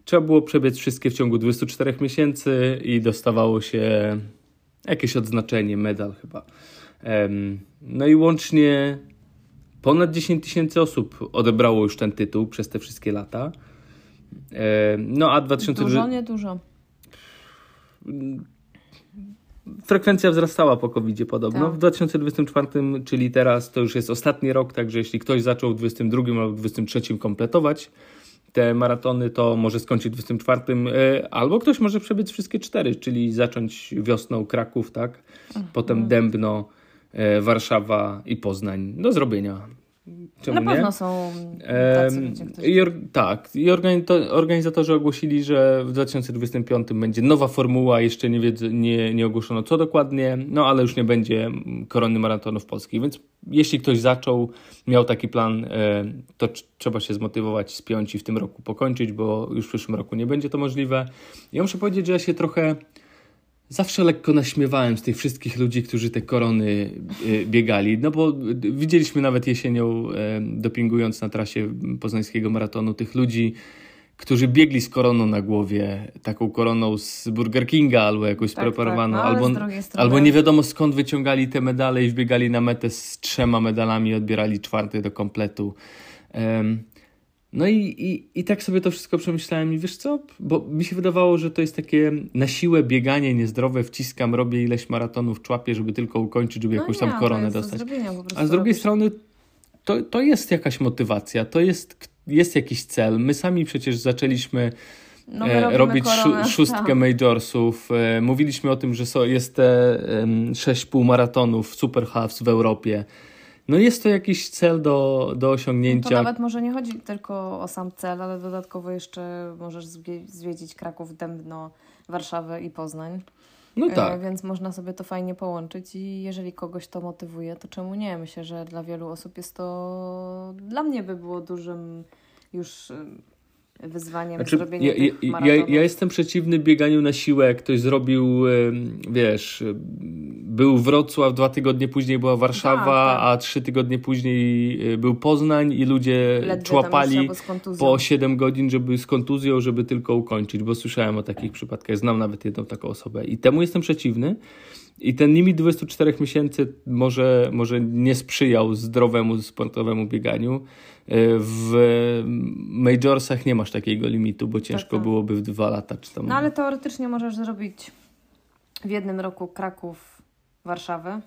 Trzeba było przebiec wszystkie w ciągu 24 miesięcy i dostawało się jakieś odznaczenie, medal chyba. No i łącznie ponad 10 tysięcy osób odebrało już ten tytuł przez te wszystkie lata. No a 2020... Dużo, nie dużo. Frekwencja wzrastała po covid podobno. Tak. W 2024, czyli teraz, to już jest ostatni rok, także jeśli ktoś zaczął w 2022 albo 2023 kompletować te maratony, to może skończyć w 2024, e, albo ktoś może przebiec wszystkie cztery, czyli zacząć wiosną Kraków, tak? Potem Dębno, E, Warszawa i Poznań do zrobienia. Czemu Na pewno nie? są tacy ludzie, którzy... I or, tak, i organizatorzy ogłosili, że w 2025 będzie nowa formuła, jeszcze nie, wiedz, nie, nie ogłoszono co dokładnie, no ale już nie będzie korony maratonów polskich, więc jeśli ktoś zaczął, miał taki plan, e, to trzeba się zmotywować, spiąć i w tym roku pokończyć, bo już w przyszłym roku nie będzie to możliwe. Ja muszę powiedzieć, że ja się trochę zawsze lekko naśmiewałem z tych wszystkich ludzi, którzy te korony y, biegali. No bo widzieliśmy nawet jesienią, dopingując na trasie poznańskiego maratonu, tych ludzi, którzy biegli z koroną na głowie, taką koroną z Burger Kinga albo jakąś tak, preparowaną, tak, no, albo, albo nie wiadomo skąd wyciągali te medale i wbiegali na metę z trzema medalami i odbierali czwarty do kompletu. Um, no i, i, i tak sobie to wszystko przemyślałem i wiesz co, bo mi się wydawało, że to jest takie na siłę bieganie niezdrowe, wciskam, robię ileś maratonów, człapię, żeby tylko ukończyć, żeby no jakąś nie, tam koronę dostać. A z drugiej robisz. strony to, to jest jakaś motywacja, to jest, jest jakiś cel. My sami przecież zaczęliśmy no e, robić koronę, szóstkę tak. majorsów. E, mówiliśmy o tym, że so, jest te e, sześć półmaratonów super halves w Europie no jest to jakiś cel do, do osiągnięcia. To nawet może nie chodzi tylko o sam cel, ale dodatkowo jeszcze możesz zwiedzić Kraków, Dębno, Warszawę i Poznań. No e, tak. Więc można sobie to fajnie połączyć i jeżeli kogoś to motywuje, to czemu nie? Myślę, że dla wielu osób jest to... Dla mnie by było dużym już wyzwaniem znaczy, zrobienia ja, tych ja, ja, jestem przeciwny bieganiu na siłę. Jak ktoś zrobił, wiesz, był Wrocław, dwa tygodnie później była Warszawa, tak, tak. a trzy tygodnie później e, był Poznań i ludzie Ledwie człapali po 7 godzin, żeby z kontuzją, żeby tylko ukończyć, bo słyszałem o takich przypadkach. Znam nawet jedną taką osobę i temu jestem przeciwny. I ten limit 24 miesięcy może, może nie sprzyjał zdrowemu sportowemu bieganiu. E, w majorsach nie masz takiego limitu, bo ciężko tak, tak. byłoby w dwa lata. Czy tam... No ale teoretycznie możesz zrobić w jednym roku Kraków, Warszawę,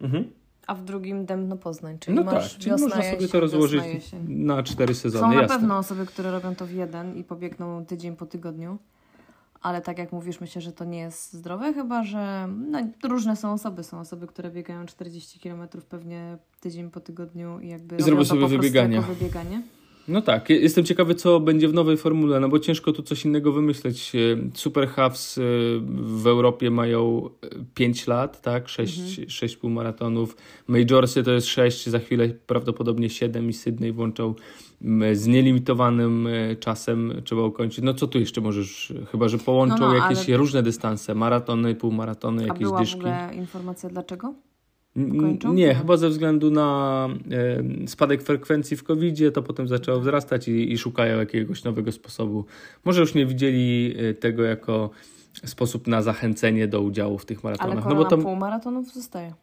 mhm. a w drugim Dębno Poznań, czyli No masz tak, czyli wiosna, można sobie jesień, to rozłożyć na cztery sezony, Są na jasne. pewno osoby, które robią to w jeden i pobiegną tydzień po tygodniu, ale tak jak mówisz, myślę, że to nie jest zdrowe, chyba że no, różne są osoby. Są osoby, które biegają 40 km pewnie tydzień po tygodniu i jakby Zrobią robią to sobie wybiegania. jako wybieganie. No tak, je- jestem ciekawy, co będzie w nowej formule, no bo ciężko tu coś innego wymyśleć. E, Super Halves e, w Europie mają 5 lat, tak? 6, Mhm. półmaratonów. Majorsy to jest 6, za chwilę prawdopodobnie 7 i Sydney włączą z nielimitowanym e, czasem trzeba ukończyć. No co tu jeszcze możesz, chyba że połączą No, no, jakieś ale- różne dystanse, maratony, półmaratony, A jakieś była w dyszki. ogóle informacja dlaczego? Kończą? Nie, chyba ze względu na e, spadek frekwencji w covid to potem zaczęło wzrastać i, i szukają jakiegoś nowego sposobu. Może już nie widzieli e, tego jako sposób na zachęcenie do udziału w tych Ale maratonach. korona No bo to półmaratonów zostaje.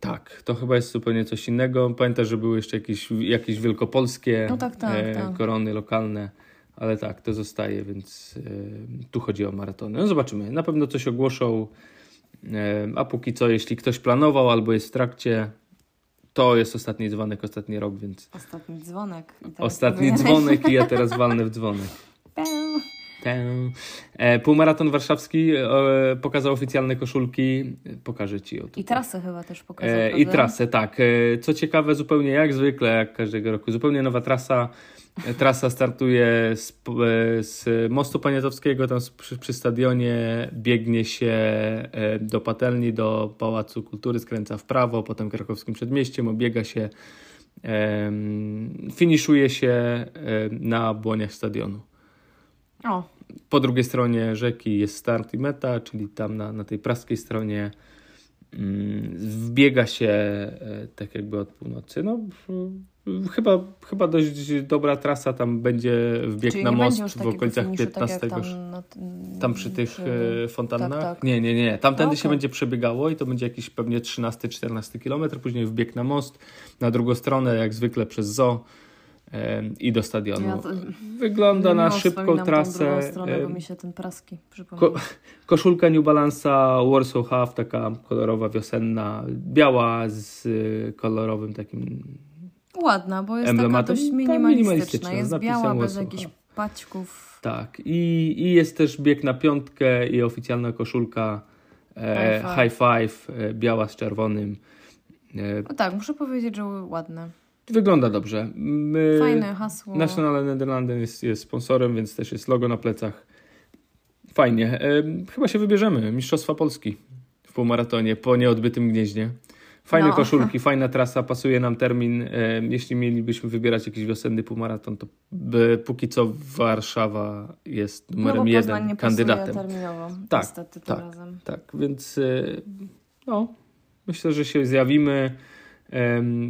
tak, to chyba jest zupełnie coś innego. Pamiętasz, że były jeszcze jakieś, jakieś wielkopolskie No tak, tak, tak. korony lokalne, ale tak, to zostaje, więc e, tu chodzi o maratony. No zobaczymy, na pewno coś ogłoszą, e, a póki co, jeśli ktoś planował albo jest w trakcie, to jest ostatni dzwonek, ostatni rok, więc Ostatni dzwonek. Ostatni dzwonek i ja teraz walnę w dzwonek. E, Półmaraton warszawski e, pokazał oficjalne koszulki. Pokażę ci tutaj. I trasę chyba też pokazał. E, I trasę, tak. E, Co ciekawe, zupełnie jak zwykle, jak każdego roku, zupełnie nowa trasa. Trasa startuje z, z mostu Poniatowskiego, tam przy, przy stadionie biegnie się e, do patelni, do Pałacu Kultury, skręca w prawo, potem krakowskim przedmieściem, obiega się, em, finiszuje się e, na błoniach stadionu. O, Po drugiej stronie rzeki jest start i meta, czyli tam na, na tej praskiej stronie mm, wbiega się e, tak jakby od północy. No, chyba, chyba dość dobra trasa, tam będzie wbieg czyli na most w okolicach finiszu, 15. Tak tam, na Tam przy tych przy- e, fontannach? tak, tak. Nie, nie, nie. Tamtędy Okej. się będzie przebiegało i to będzie jakiś pewnie 13-14 kilometr, później wbieg na most, na drugą stronę jak zwykle przez zoo e, i do stadionu. Ja to- Wygląda na szybką trasę. stronę, bo e, mi się ten praski. Ko- koszulka New Balance'a Warsaw Half, taka kolorowa, wiosenna, biała z kolorowym takim... Ładna, bo jest taka dość minimalistyczna. Jest biała, bez jakichś paćków. Tak, i, i jest też bieg na piątkę i oficjalna koszulka e, High High Five, e, biała z czerwonym. E, No tak, muszę powiedzieć, że ładne. wygląda dobrze. My, Fajne hasło. National Nederlanden jest, jest sponsorem, więc też jest logo na plecach. Fajnie. E, chyba się wybierzemy. Mistrzostwa Polski w półmaratonie po nieodbytym gnieźnie. Fajne No. koszulki, fajna trasa, pasuje nam termin. E, jeśli mielibyśmy wybierać jakiś wiosenny półmaraton, to póki co Warszawa jest no, numerem bo jeden nie kandydatem. terminowo. Tak, niestety tak. razem. Tak, więc e, no, myślę, że się zjawimy.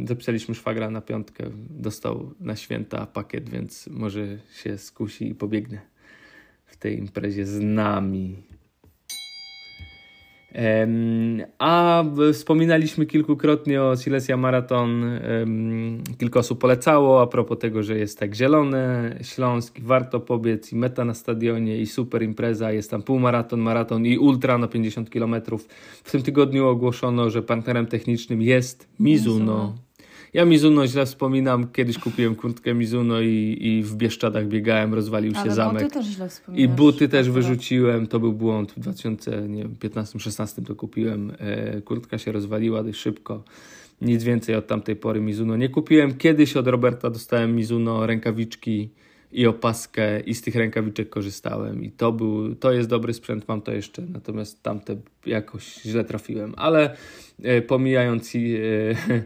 Zapisaliśmy szwagra na piątkę. Dostał na święta pakiet, więc może się skusi i pobiegnę w tej imprezie z nami. A wspominaliśmy kilkukrotnie o Silesia Marathon. em, Kilka osób polecało a propos tego, że jest tak zielone, Śląsk, warto pobiec i meta na stadionie i super impreza. Jest tam półmaraton, maraton i ultra na 50 km. W tym tygodniu ogłoszono, że partnerem technicznym jest Mizuno. Mizuno. Ja Mizuno źle wspominam. Kiedyś kupiłem kurtkę Mizuno i, i w Bieszczadach biegałem, rozwalił się Ale zamek. buty też źle wspominasz. I buty też akurat. wyrzuciłem, to był błąd. W 2015-16 to kupiłem. E, kurtka się rozwaliła dość szybko. Nic więcej od tamtej pory Mizuno nie kupiłem. Kiedyś od Roberta dostałem Mizuno rękawiczki i opaskę i z tych rękawiczek korzystałem. I to był, to jest dobry sprzęt, mam to jeszcze. Natomiast tamte jakoś źle trafiłem. Ale e, pomijając i, e,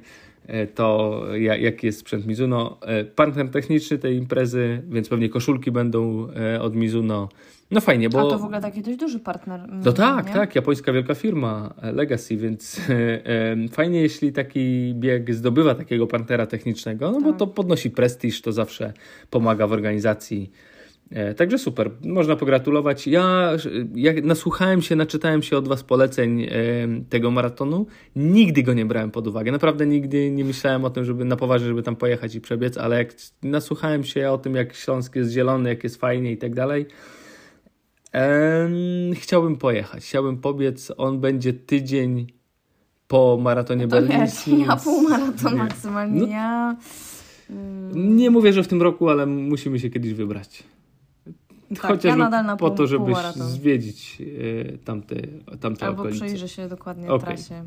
to, ja- jaki jest sprzęt Mizuno. E, Partner techniczny tej imprezy, więc pewnie koszulki będą e, od Mizuno. No fajnie, bo... A to w ogóle taki dość duży partner. mm, No tak, nie? tak, japońska wielka firma e, Legacy, więc e, e, fajnie, jeśli taki bieg zdobywa takiego partnera technicznego, no bo Tak. to podnosi prestiż, to zawsze pomaga w organizacji. E, Także super, można pogratulować. Ja, jak nasłuchałem się, naczytałem się od Was poleceń e, tego maratonu. Nigdy go nie brałem pod uwagę. Naprawdę nigdy nie myślałem o tym, żeby na poważnie, żeby tam pojechać i przebiec, ale jak nasłuchałem się o tym, jak Śląsk jest zielony, jak jest fajnie i tak dalej, chciałbym pojechać, chciałbym pobiec. On będzie tydzień po maratonie To wiesz, berlińskim. ja półmaraton nie. maksymalnie, No- ja... mm, Nie mówię, że w tym roku, ale musimy się kiedyś wybrać. Tak, Chociażby ja nadal na po to, półmaraton. zwiedzić e, tamte, tamte Albo okolice. przyjrzę się dokładnie Okej. trasie.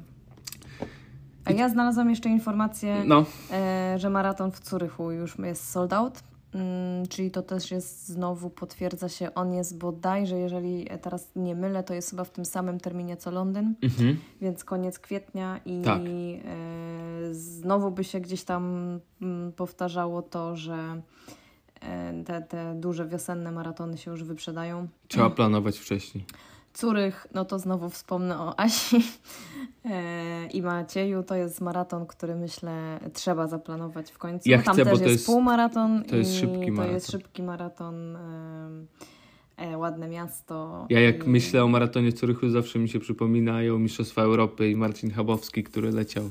A ja znalazłam jeszcze informację, No, e, że maraton w Curychu już jest sold out. Mm, czyli to też jest znowu, potwierdza się, on jest bodajże, jeżeli teraz nie mylę, to jest chyba w tym samym terminie co Londyn, mhm. więc koniec kwietnia i Tak. e, znowu by się gdzieś tam mm, powtarzało to, że e, te, te duże wiosenne maratony się już wyprzedają. trzeba planować wcześniej. Curych, no to znowu wspomnę o Asi e, i Macieju. To jest maraton, który myślę trzeba zaplanować w końcu. Ja Tam chcę, też bo to jest, jest- półmaraton to jest i szybki to maraton. jest szybki maraton. E, e, ładne miasto. Ja jak i... myślę o maratonie Curychu, zawsze mi się przypominają Mistrzostwa Europy i Marcin Chabowski, który leciał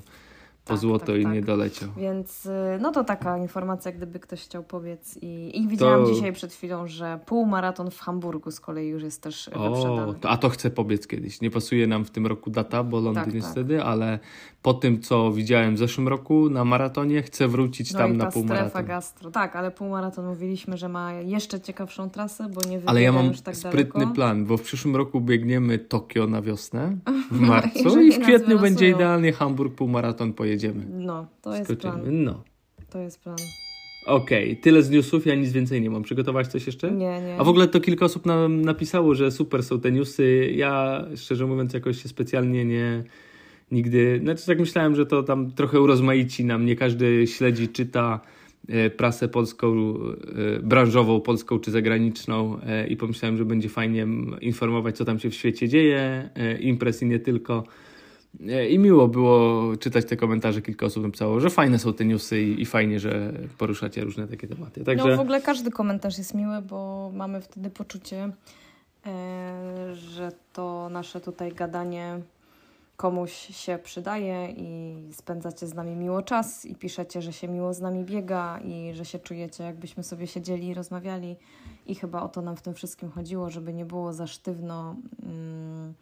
po Tak, złoto tak, i tak. nie doleciał. Więc y, no to taka informacja, gdyby ktoś chciał powiedz. I, i widziałam To- dzisiaj przed chwilą, że półmaraton w Hamburgu z kolei już jest też O, wyprzedany. to, a to chcę pobiec kiedyś. Nie pasuje nam w tym roku data, bo Londyn Tak, jest tak. ale po tym, co widziałem w zeszłym roku na maratonie, chcę wrócić No tam i na ta strefa półmaraton. gastro. Tak, ale półmaraton mówiliśmy, że ma jeszcze ciekawszą trasę, bo nie Ale ja mam już tak sprytny daleko. plan, bo w przyszłym roku biegniemy Tokio na wiosnę, w No, marcu i w kwietniu będzie idealnie Hamburg półmaraton pojedziemy. No, to jest Skoczymy. plan. No. To jest plan. Okej, tyle z newsów, ja nic więcej nie mam. Przygotować coś jeszcze? Nie, nie. A w ogóle to kilka osób nam napisało, że super są te newsy. Ja szczerze mówiąc jakoś się specjalnie nie nigdy, znaczy tak myślałem, że to tam trochę urozmaici nam, nie każdy śledzi, czyta e, prasę polską, e, branżową, polską czy zagraniczną e, i pomyślałem, że będzie fajnie informować, co tam się w świecie dzieje, imprez i nie tylko. I miło było czytać te komentarze, kilka osób napisało, że fajne są te newsy i, i fajnie, że poruszacie różne takie tematy. Także... No w ogóle każdy komentarz jest miły, bo mamy wtedy poczucie, e, że to nasze tutaj gadanie komuś się przydaje i spędzacie z nami miło czas i piszecie, że się miło z nami biega i że się czujecie, jakbyśmy sobie siedzieli i rozmawiali. I chyba o to nam w tym wszystkim chodziło, żeby nie było za sztywno. Mm,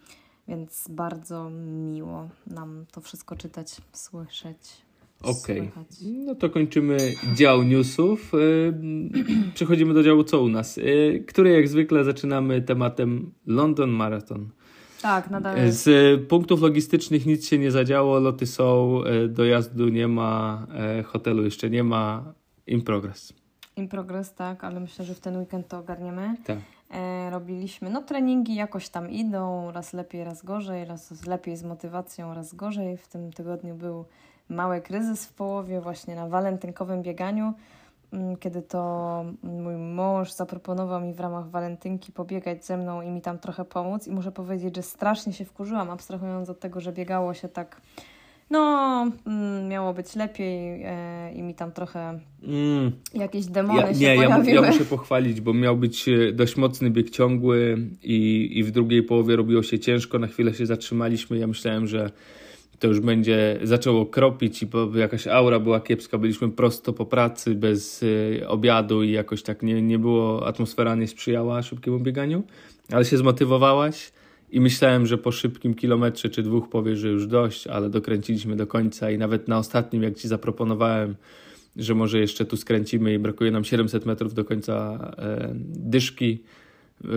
więc bardzo miło nam to wszystko czytać, słyszeć. Okej. słychać. No to kończymy dział newsów. Yy, Przechodzimy do działu co u nas, yy, który jak zwykle zaczynamy tematem London Marathon. Tak, nadal. Z y, punktów logistycznych nic się nie zadziało, loty są, y, dojazdu nie ma, y, hotelu jeszcze nie ma, in progress. In progress, tak, ale myślę, że w ten weekend to ogarniemy. Tak. E, robiliśmy, no treningi jakoś tam idą, raz lepiej, raz gorzej, raz lepiej z motywacją, raz gorzej. W tym tygodniu był mały kryzys w połowie, właśnie na walentynkowym bieganiu, mm, kiedy to mój mąż zaproponował mi w ramach walentynki pobiegać ze mną i mi tam trochę pomóc. I muszę powiedzieć, że strasznie się wkurzyłam, abstrahując od tego, że biegało się tak, no, mm, miało być lepiej e, i mi tam trochę Mm. jakieś demony Ja, się nie, ja, pojawiły. ja muszę pochwalić, bo miał być e, dość mocny bieg ciągły i, i w drugiej połowie robiło się ciężko. Na chwilę się zatrzymaliśmy. Ja myślałem, że to już będzie zaczęło kropić i bo jakaś aura była kiepska. Byliśmy prosto po pracy, bez e, obiadu i jakoś tak nie, nie było, atmosfera nie sprzyjała szybkiemu bieganiu, ale się zmotywowałaś. I myślałem, że po szybkim kilometrze czy dwóch powiesz, że już dość, ale dokręciliśmy do końca i nawet na ostatnim, jak ci zaproponowałem, że może jeszcze tu skręcimy i brakuje nam 700 metrów do końca e, dyszki.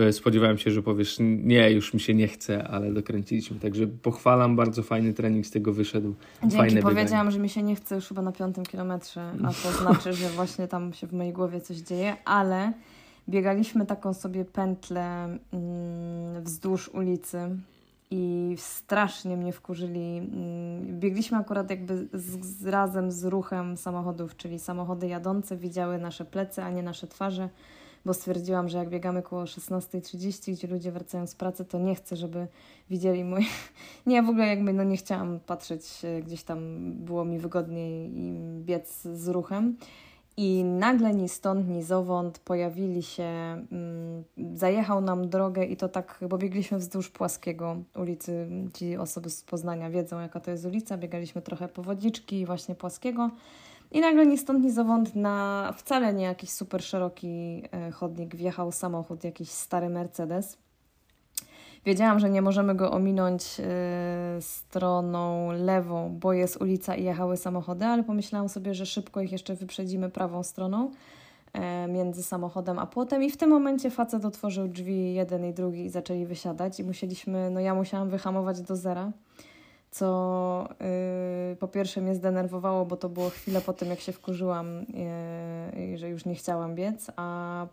E, spodziewałem się, że powiesz, nie, już mi się nie chce, ale dokręciliśmy. Także pochwalam, bardzo fajny trening z tego wyszedł. Dzięki, Fajne powiedziałam, że mi się nie chce już chyba na piątym kilometrze, a to znaczy, że właśnie tam się w mojej głowie coś dzieje, ale biegaliśmy taką sobie pętlę mm, wzdłuż ulicy i strasznie mnie wkurzyli. Mm, Biegliśmy akurat jakby z, z, razem z ruchem samochodów, czyli samochody jadące widziały nasze plecy, a nie nasze twarze, bo stwierdziłam, że jak biegamy koło 16.30, gdzie ludzie wracają z pracy, to nie chcę, żeby widzieli mój... Nie, w ogóle jakby no nie chciałam patrzeć, e, gdzieś tam było mi wygodniej biec z ruchem. I nagle ni stąd, ni zowąd pojawili się, mm, zajechał nam drogę i to tak, bo biegliśmy wzdłuż Płaskiego ulicy. Ci osoby z Poznania wiedzą, jaka to jest ulica. Biegaliśmy trochę po wodziczki właśnie Płaskiego. I nagle ni stąd, ni zowąd na wcale nie jakiś super szeroki e, chodnik wjechał samochód, jakiś stary Mercedes. Wiedziałam, że nie możemy go ominąć y, stroną lewą, bo jest ulica i jechały samochody, ale pomyślałam sobie, że szybko ich jeszcze wyprzedzimy prawą stroną e, między samochodem a płotem. I w tym momencie facet otworzył drzwi jeden i drugi i zaczęli wysiadać. I musieliśmy, no ja musiałam wyhamować do zera co yy, po pierwsze mnie zdenerwowało, bo to było chwilę po tym, jak się wkurzyłam, yy, że już nie chciałam biec, a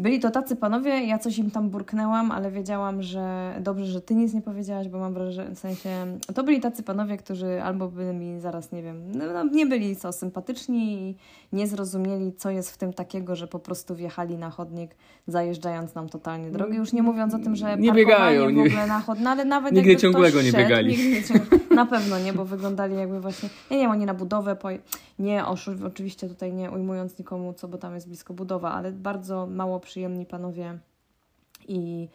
byli to tacy panowie, ja coś im tam burknęłam, ale wiedziałam, że dobrze, że ty nic nie powiedziałaś, bo mam wrażenie, w sensie, to byli tacy panowie, którzy albo by mi zaraz, nie wiem, no, no, nie byli co sympatyczni i nie zrozumieli, co jest w tym takiego, że po prostu wjechali na chodnik, zajeżdżając nam totalnie drogę. Już nie mówiąc o tym, że nie biegają, w ogóle na chodnik, no, ale nawet nigdy ciągłego nie biegali. Nigdy, na pewno nie, bo wyglądali jakby właśnie, nie wiem, oni na budowę, po, nie, oczywiście tutaj nie ujmując nikomu, co, bo tam jest blisko budowa, ale bardzo mało przyjemni panowie i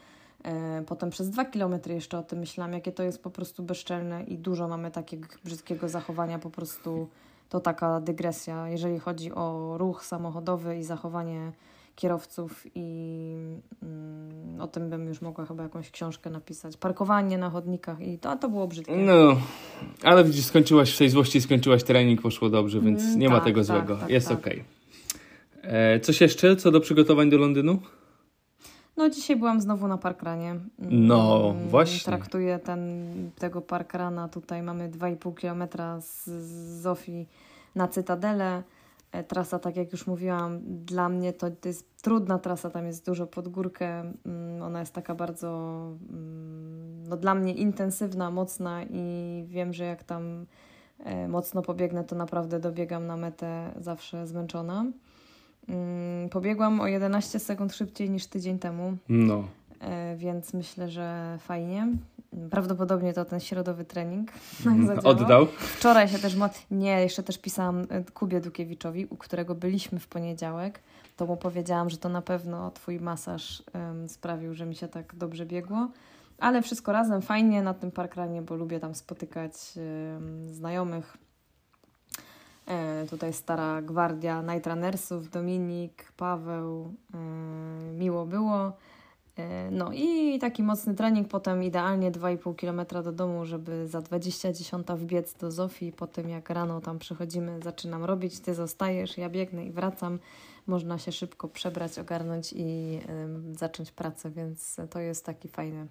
e, potem przez dwa kilometry jeszcze o tym myślałam, jakie to jest po prostu bezczelne i dużo mamy takiego brzydkiego zachowania, po prostu to taka dygresja, jeżeli chodzi o ruch samochodowy i zachowanie kierowców i mm, o tym bym już mogła chyba jakąś książkę napisać. Parkowanie na chodnikach i to, to było brzydkie. No, ale widzisz, skończyłaś w tej złości, skończyłaś trening, poszło dobrze, więc mm, nie tak, ma tego tak, złego. Tak, Jest tak. okej. Okay. E, coś jeszcze co do przygotowań do Londynu? No dzisiaj byłam znowu na parkranie. No, mm, właśnie. Traktuję ten, tego parkrana, tutaj mamy 2,5 kilometra z Zofii na Cytadelę. E, trasa, tak jak już mówiłam, dla mnie to, to jest trudna trasa, tam jest dużo pod górkę. Mm, ona jest taka bardzo, mm, no dla mnie intensywna, mocna i wiem, że jak tam e, mocno pobiegnę, to naprawdę dobiegam na metę zawsze zmęczona. Mm, pobiegłam o 11 sekund szybciej niż tydzień temu. No. E, więc myślę, że fajnie. Prawdopodobnie to ten środowy trening. Mm, oddał? Wczoraj się też. Nie, jeszcze też pisałam e, Kubie Dukiewiczowi, u którego byliśmy w poniedziałek. To mu powiedziałam, że to na pewno Twój masaż um, sprawił, że mi się tak dobrze biegło. Ale wszystko razem fajnie na tym parkranie, bo lubię tam spotykać um, znajomych. E, tutaj stara gwardia najtranersów, Dominik, Paweł. E, miło było. E, no i taki mocny trening, potem idealnie 2,5 km do domu, żeby za 20.10 wbiec do Zofii. Po tym jak rano tam przychodzimy, zaczynam robić, ty zostajesz, ja biegnę i wracam. Można się szybko przebrać, ogarnąć i zacząć pracę, więc to jest taki fajny,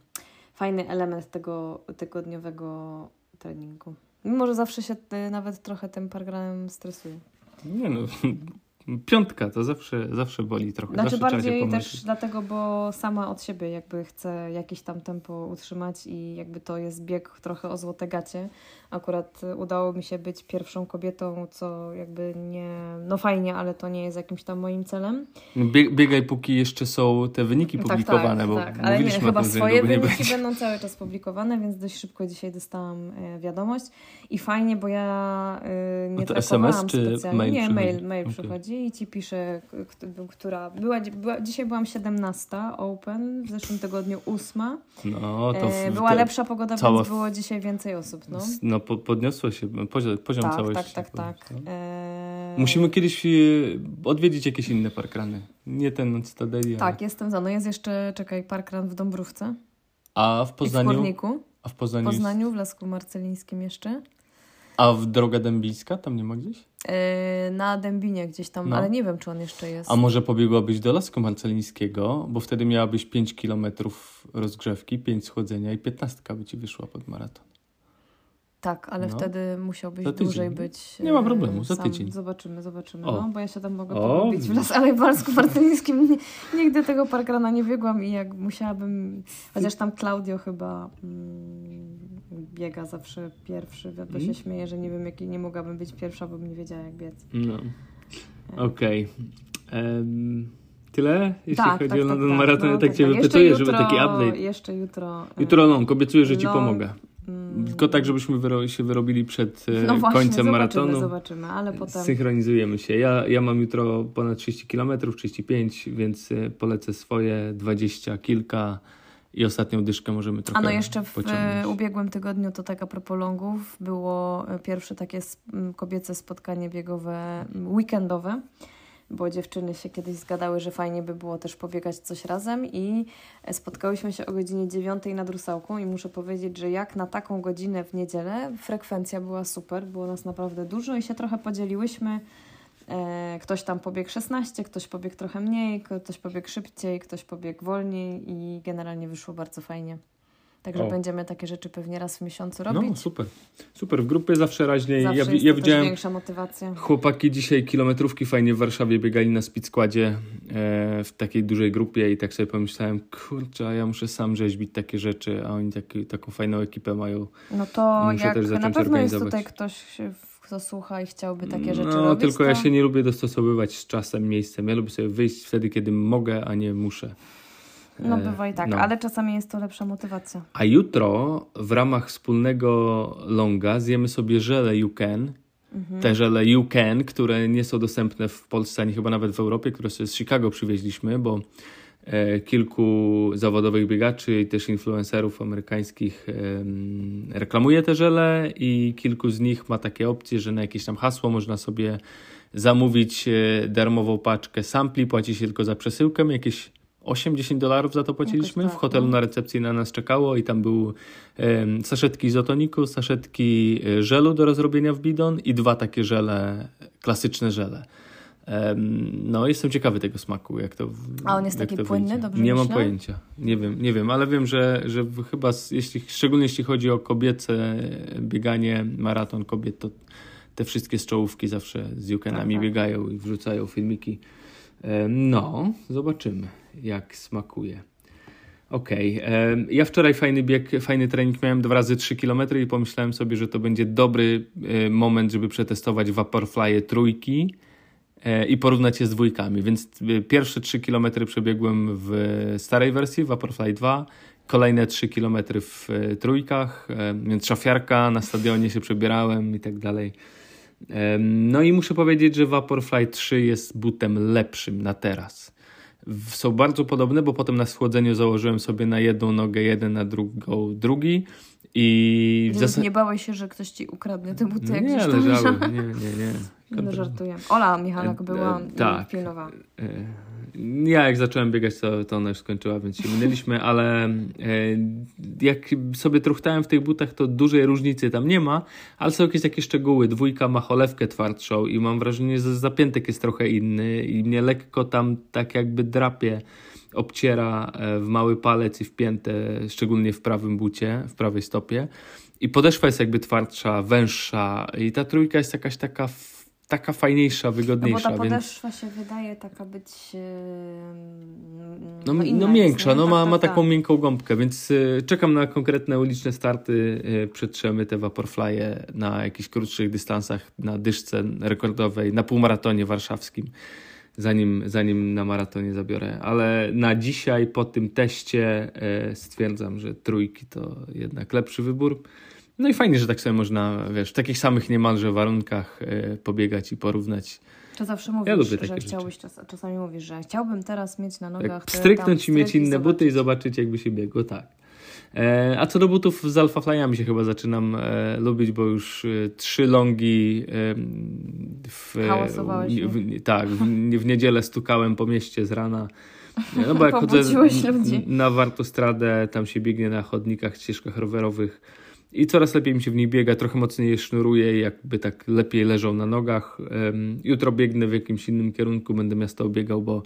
fajny element tego tygodniowego treningu. Mimo, że zawsze się y, nawet trochę tym pargranem stresuję. Nie no, Piątka to zawsze, zawsze boli trochę. Znaczy zawsze bardziej też dlatego, bo sama od siebie jakby chcę jakieś tam tempo utrzymać i jakby to jest bieg trochę o złote gacie. Akurat udało mi się być pierwszą kobietą, co jakby nie, no fajnie, ale to nie jest jakimś tam moim celem. biegaj póki jeszcze są te wyniki tak, publikowane, tak, bo tak, ale nie, chyba tym, swoje wyniki będą cały czas publikowane, więc dość szybko dzisiaj dostałam e, wiadomość i fajnie, bo ja y, nie to SMS czy specjalnie. mail? Nie, mail, mail okay. przychodzi i ci piszę, która była, była, dzisiaj byłam 17 open, w zeszłym tygodniu 8. No, to e, była te, lepsza pogoda, cała... więc było dzisiaj więcej osób. No, no po, podniosło się poziom, poziom tak, całości. Tak, tak, tak. E... Musimy kiedyś e, odwiedzić jakieś inne parkrany. Nie ten Cytadeli. Tak, ale... jestem za. No jest jeszcze, czekaj, parkran w Dąbrówce. A w Poznaniu? I w Górniku. A w Poznaniu? W Poznaniu, w Lasku Marcelińskim jeszcze. A w Droga Dębińska tam nie ma gdzieś? Yy, na Dębinie gdzieś tam, no. ale nie wiem, czy on jeszcze jest. A może pobiegłabyś do Lasku Marcelińskiego, bo wtedy miałabyś 5 kilometrów rozgrzewki, 5 schodzenia i 15 by ci wyszła pod maraton. Tak, ale no. wtedy musiałbyś dłużej być. Nie ma problemu, za tydzień. Zobaczymy, zobaczymy. No, bo ja się tam mogę pogubić w las, ale w Lasku Marcelińskim nigdy tego parkrana nie biegłam i jak musiałabym, chociaż tam Claudio chyba... Mm, biega zawsze pierwszy. Ja to się mm. śmieję, że nie wiem, jak nie mogłabym być pierwsza, bo bym nie wiedziała, jak biec. No. Okej. Okay. Um, tyle, jeśli tak, chodzi tak, o London tak, Marathon. No, tak cię tak. wypytuję, żeby taki update. Jeszcze jutro. Jutro long, obiecuję, że ci pomogę. Mm. Tylko tak, żebyśmy wyro się wyrobili przed e, no właśnie, końcem zobaczymy, maratonu. Zobaczymy, ale potem. Synchronizujemy się. Ja, ja mam jutro ponad 30 km, 35, więc e, polecę swoje 20 kilka i ostatnią dyszkę możemy trochę A no jeszcze w pociągnąć. ubiegłym tygodniu, to taka propolongów, było pierwsze takie kobiece spotkanie biegowe weekendowe bo dziewczyny się kiedyś zgadały, że fajnie by było też pobiegać coś razem i spotkałyśmy się o godzinie 9 nad Rusałką i muszę powiedzieć, że jak na taką godzinę w niedzielę frekwencja była super, było nas naprawdę dużo i się trochę podzieliłyśmy. E, ktoś tam pobiegł 16, ktoś pobiegł trochę mniej, ktoś pobiegł szybciej, ktoś pobiegł wolniej i generalnie wyszło bardzo fajnie. Także o. będziemy takie rzeczy pewnie raz w miesiącu robić. No, super. Super, w grupie zawsze raźniej. Zawsze ja, jest ja widziałem większa motywacja. Chłopaki dzisiaj kilometrówki fajnie w Warszawie biegali na speedskładzie e, w takiej dużej grupie i tak sobie pomyślałem, kurczę, ja muszę sam rzeźbić takie rzeczy, a oni taki, taką fajną ekipę mają. No to jak na pewno jest tutaj ktoś, kto słucha i chciałby takie rzeczy no, robić. No, tylko to... ja się nie lubię dostosowywać z czasem, miejscem. Ja lubię sobie wyjść wtedy, kiedy mogę, a nie muszę. No bywa i tak, no. ale czasami jest to lepsza motywacja. A jutro w ramach wspólnego longa zjemy sobie żele You Can. Mhm. Te żele You Can, które nie są dostępne w Polsce, ani chyba nawet w Europie, które sobie z Chicago przywieźliśmy, bo e, kilku zawodowych biegaczy i też influencerów amerykańskich e, reklamuje te żele i kilku z nich ma takie opcje, że na jakieś tam hasło można sobie zamówić e, darmową paczkę sampli, płaci się tylko za przesyłkę, jakieś 80 dolarów za to płaciliśmy. Tak, w hotelu no. na recepcji na nas czekało i tam był um, saszetki izotoniku, saszetki e, żelu do rozrobienia w bidon i dwa takie żele, klasyczne żele. No, jestem ciekawy tego smaku, jak to A on jest taki płynny, dobrze Nie myślę? mam pojęcia. Nie wiem, nie wiem, ale wiem, że, że chyba, jeśli, szczególnie jeśli chodzi o kobiece bieganie, maraton kobiet, to te wszystkie z czołówki zawsze z Jukenami tak, tak. biegają i wrzucają filmiki. No, zobaczymy, jak smakuje. Okej, okay. ja wczoraj fajny bieg, fajny trening miałem dwa razy 3 km i pomyślałem sobie, że to będzie dobry e, moment, żeby przetestować Vaporfly trójki i porównać je z dwójkami. Więc e, pierwsze 3 km przebiegłem w starej wersji Vaporfly 2, kolejne 3 km w trójkach, więc szafiarka na stadionie się przebierałem i tak dalej. No i muszę powiedzieć, że Vaporfly 3 jest butem lepszym na teraz. Są bardzo podobne, bo potem na schłodzeniu założyłem sobie na jedną nogę jeden, na drugą drugi. I zasad... Nie bałeś się, że ktoś ci ukradnie te buty, jak nie, gdzieś leżały. Nie, nie, nie. No żartuję. Ola Michalak e, była e, tak. pilnowa. E, ja jak zacząłem biegać, to, to ona już skończyła, więc się minęliśmy, ale e, jak sobie truchtałem w tych butach, to dużej różnicy tam nie ma, ale są jakieś takie szczegóły. Dwójka ma cholewkę twardszą i mam wrażenie, że zapiętek jest trochę inny i mnie lekko tam tak jakby drapie obciera e, w mały palec i w piętę, szczególnie w prawym bucie, w prawej stopie. I podeszwa jest jakby twardsza, węższa i ta trójka jest jakaś taka taka fajniejsza, wygodniejsza. No bo ta podeszwa więc... się wydaje taka być no, no, no miększa, no ma, tak, ma tak, taką tak. miękką gąbkę, więc y, czekam na konkretne uliczne starty. Y, przetrzemy te Vaporfly'e na jakichś krótszych dystansach, na dyszce rekordowej, na półmaratonie warszawskim, zanim, zanim na maratonie zabiorę. Ale na dzisiaj po tym teście y, stwierdzam, że trójki to jednak lepszy wybór. No i fajnie, że tak sobie można, wiesz, w takich samych niemalże warunkach e, pobiegać i porównać. To zawsze mówisz, ja że chciałbyś, czas, czasami mówisz, że chciałbym teraz mieć na nogach... Tak, stryknąć i mieć inne buty i zobaczyć, jakby się biegło, tak. E, a co do butów z Alpha Flyami się chyba zaczynam e, lubić, bo już e, trzy longi e, w, w, w, tak, w, w niedzielę stukałem po mieście z rana. No bo jak chodzę na Wartostradę, tam się biegnie na chodnikach, ścieżkach rowerowych, i coraz lepiej mi się w niej biega, trochę mocniej je sznuruję, jakby tak lepiej leżą na nogach. Jutro biegnę w jakimś innym kierunku, będę miasto obiegał, bo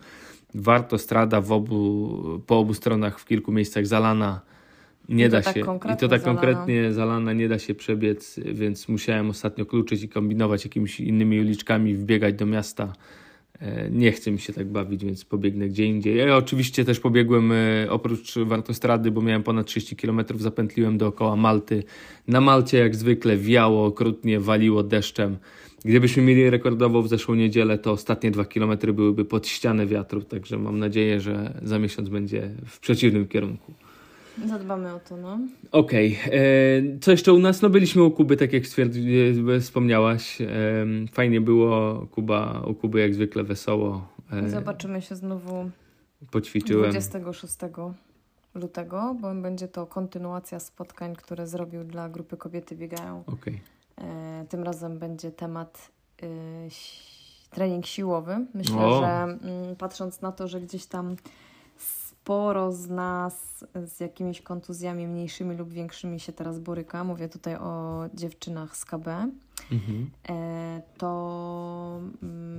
warto strada w obu, po obu stronach w kilku miejscach zalana. Nie da tak się. I to tak zalana. konkretnie zalana nie da się przebiec, więc musiałem ostatnio kluczyć i kombinować jakimiś innymi uliczkami, wbiegać do miasta. E, nie chce mi się tak bawić, więc pobiegnę gdzie indziej. Ja oczywiście też pobiegłem e, oprócz Wartostrady, bo miałem ponad 30 km, zapętliłem dookoła Malty. Na Malcie jak zwykle wiało, okrutnie waliło deszczem. Gdybyśmy mieli rekordową w zeszłą niedzielę, to ostatnie dwa kilometry byłyby pod ścianę wiatru, także mam nadzieję, że za miesiąc będzie w przeciwnym kierunku. Zadbamy o to, no. Okej. Okay. E, co jeszcze u nas? No byliśmy u Kuby, tak jak e, wspomniałaś. E, fajnie było. Kuba, u Kuby jak zwykle wesoło. Zobaczymy się znowu Poćwiczyłem. 26 lutego, bo będzie to kontynuacja spotkań, które zrobił dla grupy Kobiety Biegają. Okay. Tym razem będzie temat trening siłowy. Myślę, O. że mm, patrząc na to, że gdzieś tam sporo z nas z jakimiś kontuzjami mniejszymi lub większymi się teraz boryka, mówię tutaj o dziewczynach z KB, Mhm. e, to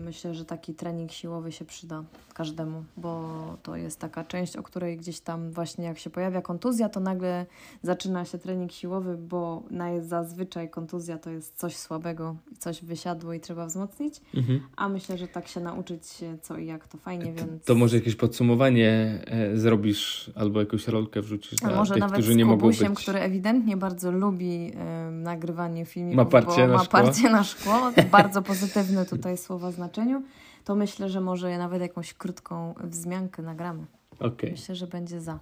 myślę, że taki trening siłowy się przyda każdemu, bo to jest taka część, o której gdzieś tam właśnie jak się pojawia kontuzja, to nagle zaczyna się trening siłowy, bo zazwyczaj kontuzja to jest coś słabego, coś wysiadło i trzeba wzmocnić, Mhm. a myślę, że tak się nauczyć co i jak to fajnie, więc... To może jakieś podsumowanie e, zrobisz albo jakąś rolkę wrzucisz dla może tych, nawet którzy z nie mogą być. który ewidentnie bardzo lubi e, nagrywanie filmików, Ma parcie bo na ma szkło. parcie na szkło, bardzo pozytywne tutaj słowa znaczeniu, to myślę, że może nawet jakąś krótką wzmiankę nagramy. Okej. Myślę, że będzie za.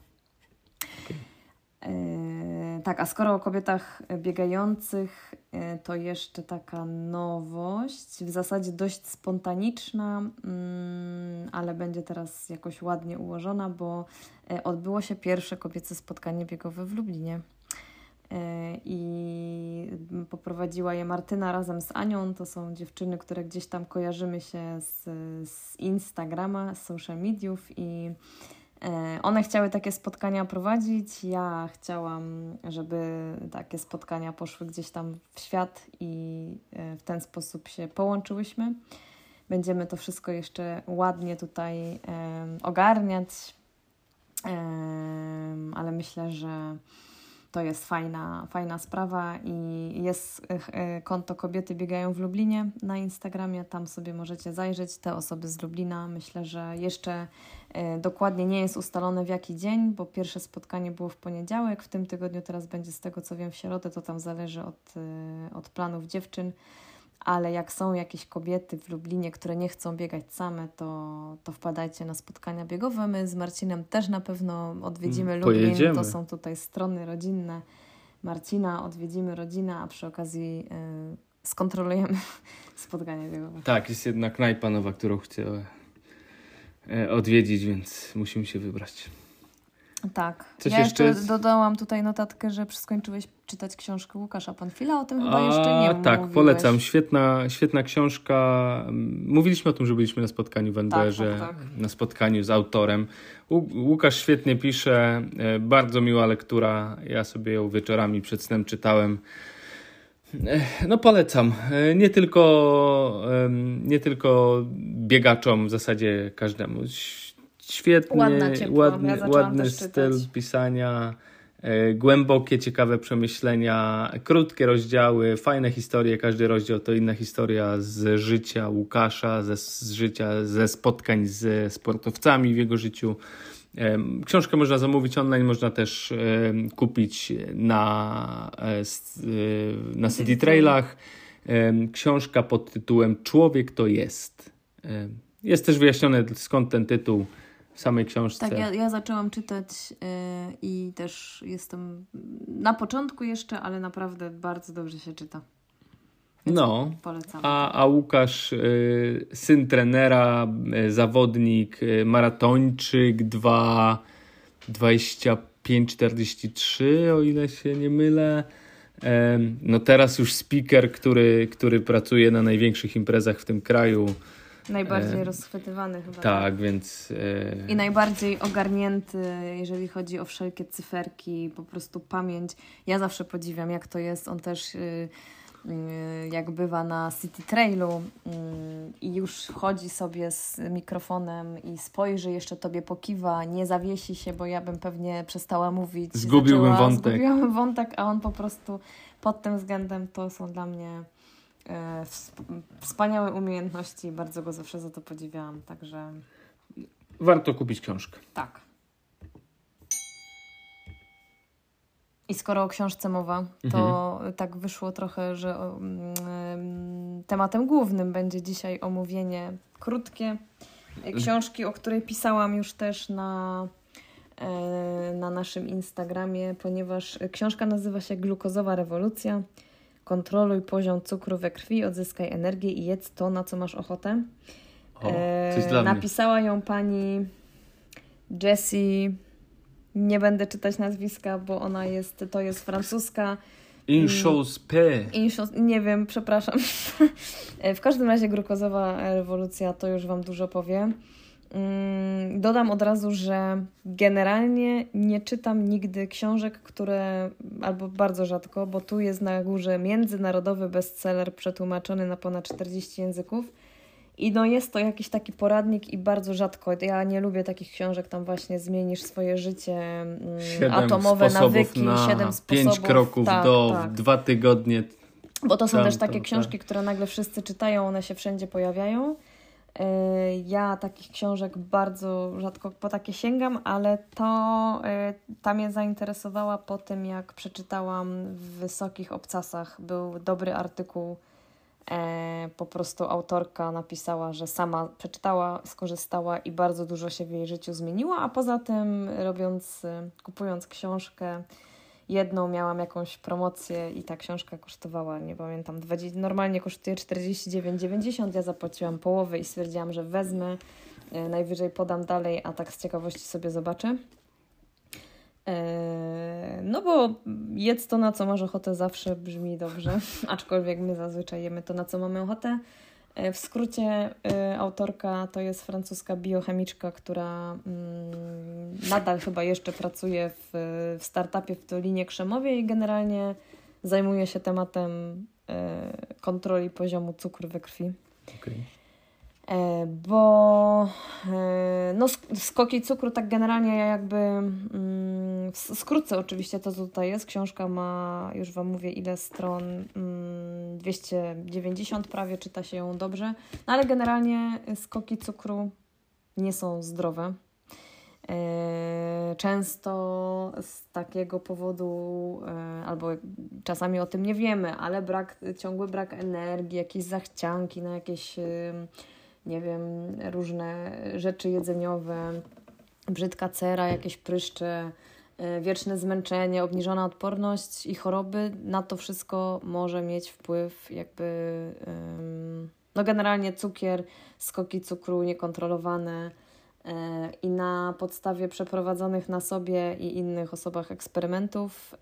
E, tak, a skoro o kobietach biegających, e, to jeszcze taka nowość, w zasadzie dość spontaniczna, mm, ale będzie teraz jakoś ładnie ułożona, bo e, odbyło się pierwsze kobiece spotkanie biegowe w Lublinie. I poprowadziła je Martyna razem z Anią. To są dziewczyny, które gdzieś tam kojarzymy się z, z Instagrama, z social mediów i E, One chciały takie spotkania prowadzić. Ja chciałam, żeby takie spotkania poszły gdzieś tam w świat i e, w ten sposób się połączyłyśmy. Będziemy to wszystko jeszcze ładnie tutaj ogarniać, ale myślę, że to jest fajna, fajna sprawa i jest e, konto Kobiety Biegają w Lublinie na Instagramie. Tam sobie możecie zajrzeć. Te osoby z Lublina. Myślę, że jeszcze e, dokładnie nie jest ustalone w jaki dzień, bo pierwsze spotkanie było w poniedziałek. W tym tygodniu teraz będzie z tego co wiem w środę. To tam zależy od, e, od planów dziewczyn. Ale jak są jakieś kobiety w Lublinie, które nie chcą biegać same, to, to wpadajcie na spotkania biegowe. My z Marcinem też na pewno odwiedzimy Mm, Lublin. pojedziemy. To są tutaj strony rodzinne Marcina, odwiedzimy rodzinę, a przy okazji y, skontrolujemy spotkanie biegowe. Tak, jest jedna knajpa nowa, którą chcę e, odwiedzić, więc musimy się wybrać. Tak. Coś ja jeszcze, jest? dodałam tutaj notatkę, że skończyłeś czytać książkę Łukasza Panfila, o tym chyba A, jeszcze nie tak, mówiłeś. polecam. Świetna, świetna książka. Mówiliśmy o tym, że byliśmy na spotkaniu w NBR-ze, tak, tak. na spotkaniu z autorem. Łu- Łukasz świetnie pisze, e, bardzo miła lektura. Ja sobie ją wieczorami przed snem czytałem. E, No polecam. E, Nie tylko, nie tylko biegaczom, w zasadzie każdemu. Świetny, Ładna, ciepła. ładny, Ja ładny styl pisania. E, Głębokie, ciekawe przemyślenia, krótkie rozdziały, fajne historie. Każdy rozdział to inna historia z życia Łukasza, ze, z życia, ze spotkań ze sportowcami w jego życiu. Em, Książkę można zamówić online, można też em, kupić na, e, e, na City Trailach. Książka pod tytułem Człowiek to jest. Jest też wyjaśnione skąd ten tytuł w samej książce. Tak, ja, ja zaczęłam czytać y, i też jestem na początku jeszcze, ale naprawdę bardzo dobrze się czyta. Więc No, Polecam. A, a Łukasz, y, syn trenera, y, zawodnik, y, maratończyk 2, 25-43, o ile się nie mylę. No teraz już speaker, który, który pracuje na największych imprezach w tym kraju. Najbardziej e, rozchwytywany chyba. Tak, więc... I e, najbardziej ogarnięty, jeżeli chodzi o wszelkie cyferki, po prostu pamięć. Ja zawsze podziwiam, jak to jest. On też, y, y, jak bywa na City Trailu y, i już chodzi sobie z mikrofonem i spojrzy, jeszcze tobie pokiwa, nie zawiesi się, bo ja bym pewnie przestała mówić. i Zgubiłbym zaczęła- wątek. Zgubiłabym wątek, a on po prostu pod tym względem to są dla mnie wspaniałe umiejętności. Bardzo go zawsze za to podziwiałam. Także Warto kupić książkę. tak. I skoro o książce mowa, to tak wyszło trochę, że mm, tematem głównym będzie dzisiaj omówienie krótkie e, książki, o której pisałam już też na, e, na naszym Instagramie, ponieważ książka nazywa się Glukozowa rewolucja. Kontroluj poziom cukru we krwi, odzyskaj energię i jedz to, na co masz ochotę. O, coś E, napisała ją pani Jessie. Nie będę czytać nazwiska, bo ona jest, to jest francuska Inchos P. Inchos, nie wiem, przepraszam. w każdym razie glukozowa rewolucja to już Wam dużo powie. Mm, dodam od razu, że generalnie nie czytam nigdy książek, które, albo bardzo rzadko, bo tu jest na górze międzynarodowy bestseller przetłumaczony na ponad 40 języków. I no jest to jakiś taki poradnik i bardzo rzadko. Ja nie lubię takich książek, tam właśnie zmienisz swoje życie, mm, siedem atomowe nawyki, na siedem sposobów. Pięć kroków tak, do tak. dwa tygodnie. Bo to są tam, też takie tam, książki, tak. które nagle wszyscy czytają, one się wszędzie pojawiają. Y, ja takich książek bardzo rzadko po takie sięgam, ale to y, ta mnie zainteresowała po tym, jak przeczytałam w Wysokich Obcasach. Był dobry artykuł E, po prostu autorka napisała, że sama przeczytała, skorzystała i bardzo dużo się w jej życiu zmieniło, a poza tym robiąc, kupując książkę jedną miałam jakąś promocję i ta książka kosztowała, nie pamiętam, 20, normalnie kosztuje 49,90, ja zapłaciłam połowę i stwierdziłam, że wezmę, e, najwyżej podam dalej, a tak z ciekawości sobie zobaczę. Eee, no bo jedz to, na co masz ochotę, zawsze brzmi dobrze, aczkolwiek my zazwyczaj jemy to, na co mamy ochotę. Eee, w skrócie e, autorka to jest francuska biochemiczka, która mm, nadal chyba jeszcze pracuje w, w startupie w Dolinie Krzemowej i generalnie zajmuje się tematem e, kontroli poziomu cukru we krwi. Okay. E, bo e, no, skoki cukru tak generalnie jakby mm, skrócę oczywiście to, co tutaj jest. Książka ma, już Wam mówię, ile stron, 290 mm, prawie, czyta się ją dobrze, no, ale generalnie skoki cukru nie są zdrowe. E, często z takiego powodu, albo czasami o tym nie wiemy, ale brak, ciągły brak energii, jakieś zachcianki na jakieś nie wiem, różne rzeczy jedzeniowe, brzydka cera, jakieś pryszcze, e, wieczne zmęczenie, obniżona odporność i choroby, na to wszystko może mieć wpływ jakby no generalnie cukier, skoki cukru niekontrolowane, I na podstawie przeprowadzonych na sobie i innych osobach eksperymentów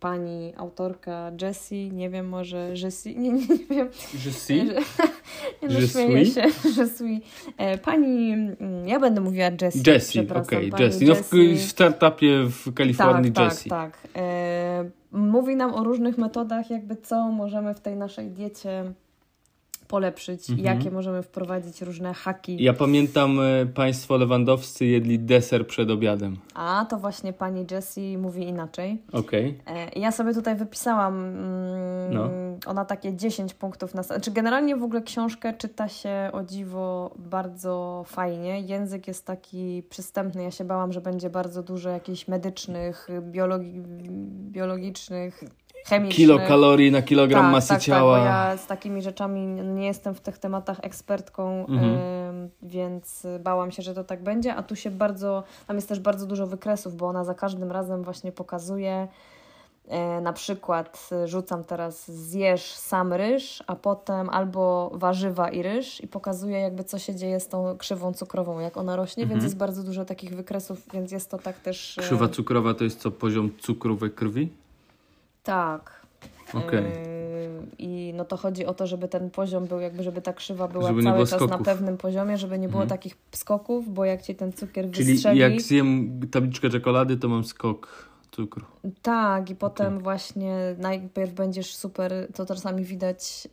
pani autorka Jessie, nie wiem, może Jessie, nie, nie, nie wiem. Jessie? Nie no, śmieję się. Jessie. E, pani, mm, ja będę mówiła Jessie. Jessie, okej, okay, Jessie. No w, w startupie w Kalifornii tak, Jessie. Tak, tak. E, mówi nam o różnych metodach, jakby co możemy w tej naszej diecie polepszyć mhm. jakie możemy wprowadzić różne haki. Ja pamiętam e, Państwo lewandowscy jedli deser przed obiadem. A, to właśnie pani Jessie mówi inaczej. Okej. Okay. E, ja sobie tutaj wypisałam mm, no. ona takie 10 punktów na... Znaczy generalnie w ogóle książkę czyta się o dziwo bardzo fajnie. Język jest taki przystępny. Ja się bałam, że będzie bardzo dużo jakichś medycznych, biologi biologicznych chemicznych. Kilokalorii na kilogram tak, masy tak, ciała. Tak, ja z takimi rzeczami nie jestem w tych tematach ekspertką, mhm. y, więc bałam się, że to tak będzie, a tu się bardzo, tam jest też bardzo dużo wykresów, bo ona za każdym razem właśnie pokazuje y, na przykład rzucam teraz zjesz sam ryż, a potem albo warzywa i ryż i pokazuje jakby co się dzieje z tą krzywą cukrową, jak ona rośnie, mhm. więc jest bardzo dużo takich wykresów, więc jest to tak też... Krzywa cukrowa to jest co, poziom cukru we krwi? Tak. Okay. I no to chodzi o to, żeby ten poziom był, jakby żeby ta krzywa była żeby cały czas skoków. na pewnym poziomie, żeby nie było mhm. takich skoków, bo jak ci ten cukier Czyli wystrzeli... jak zjem tabliczkę czekolady, to mam skok cukru. Tak, i potem okay. właśnie najpierw będziesz super, to czasami widać,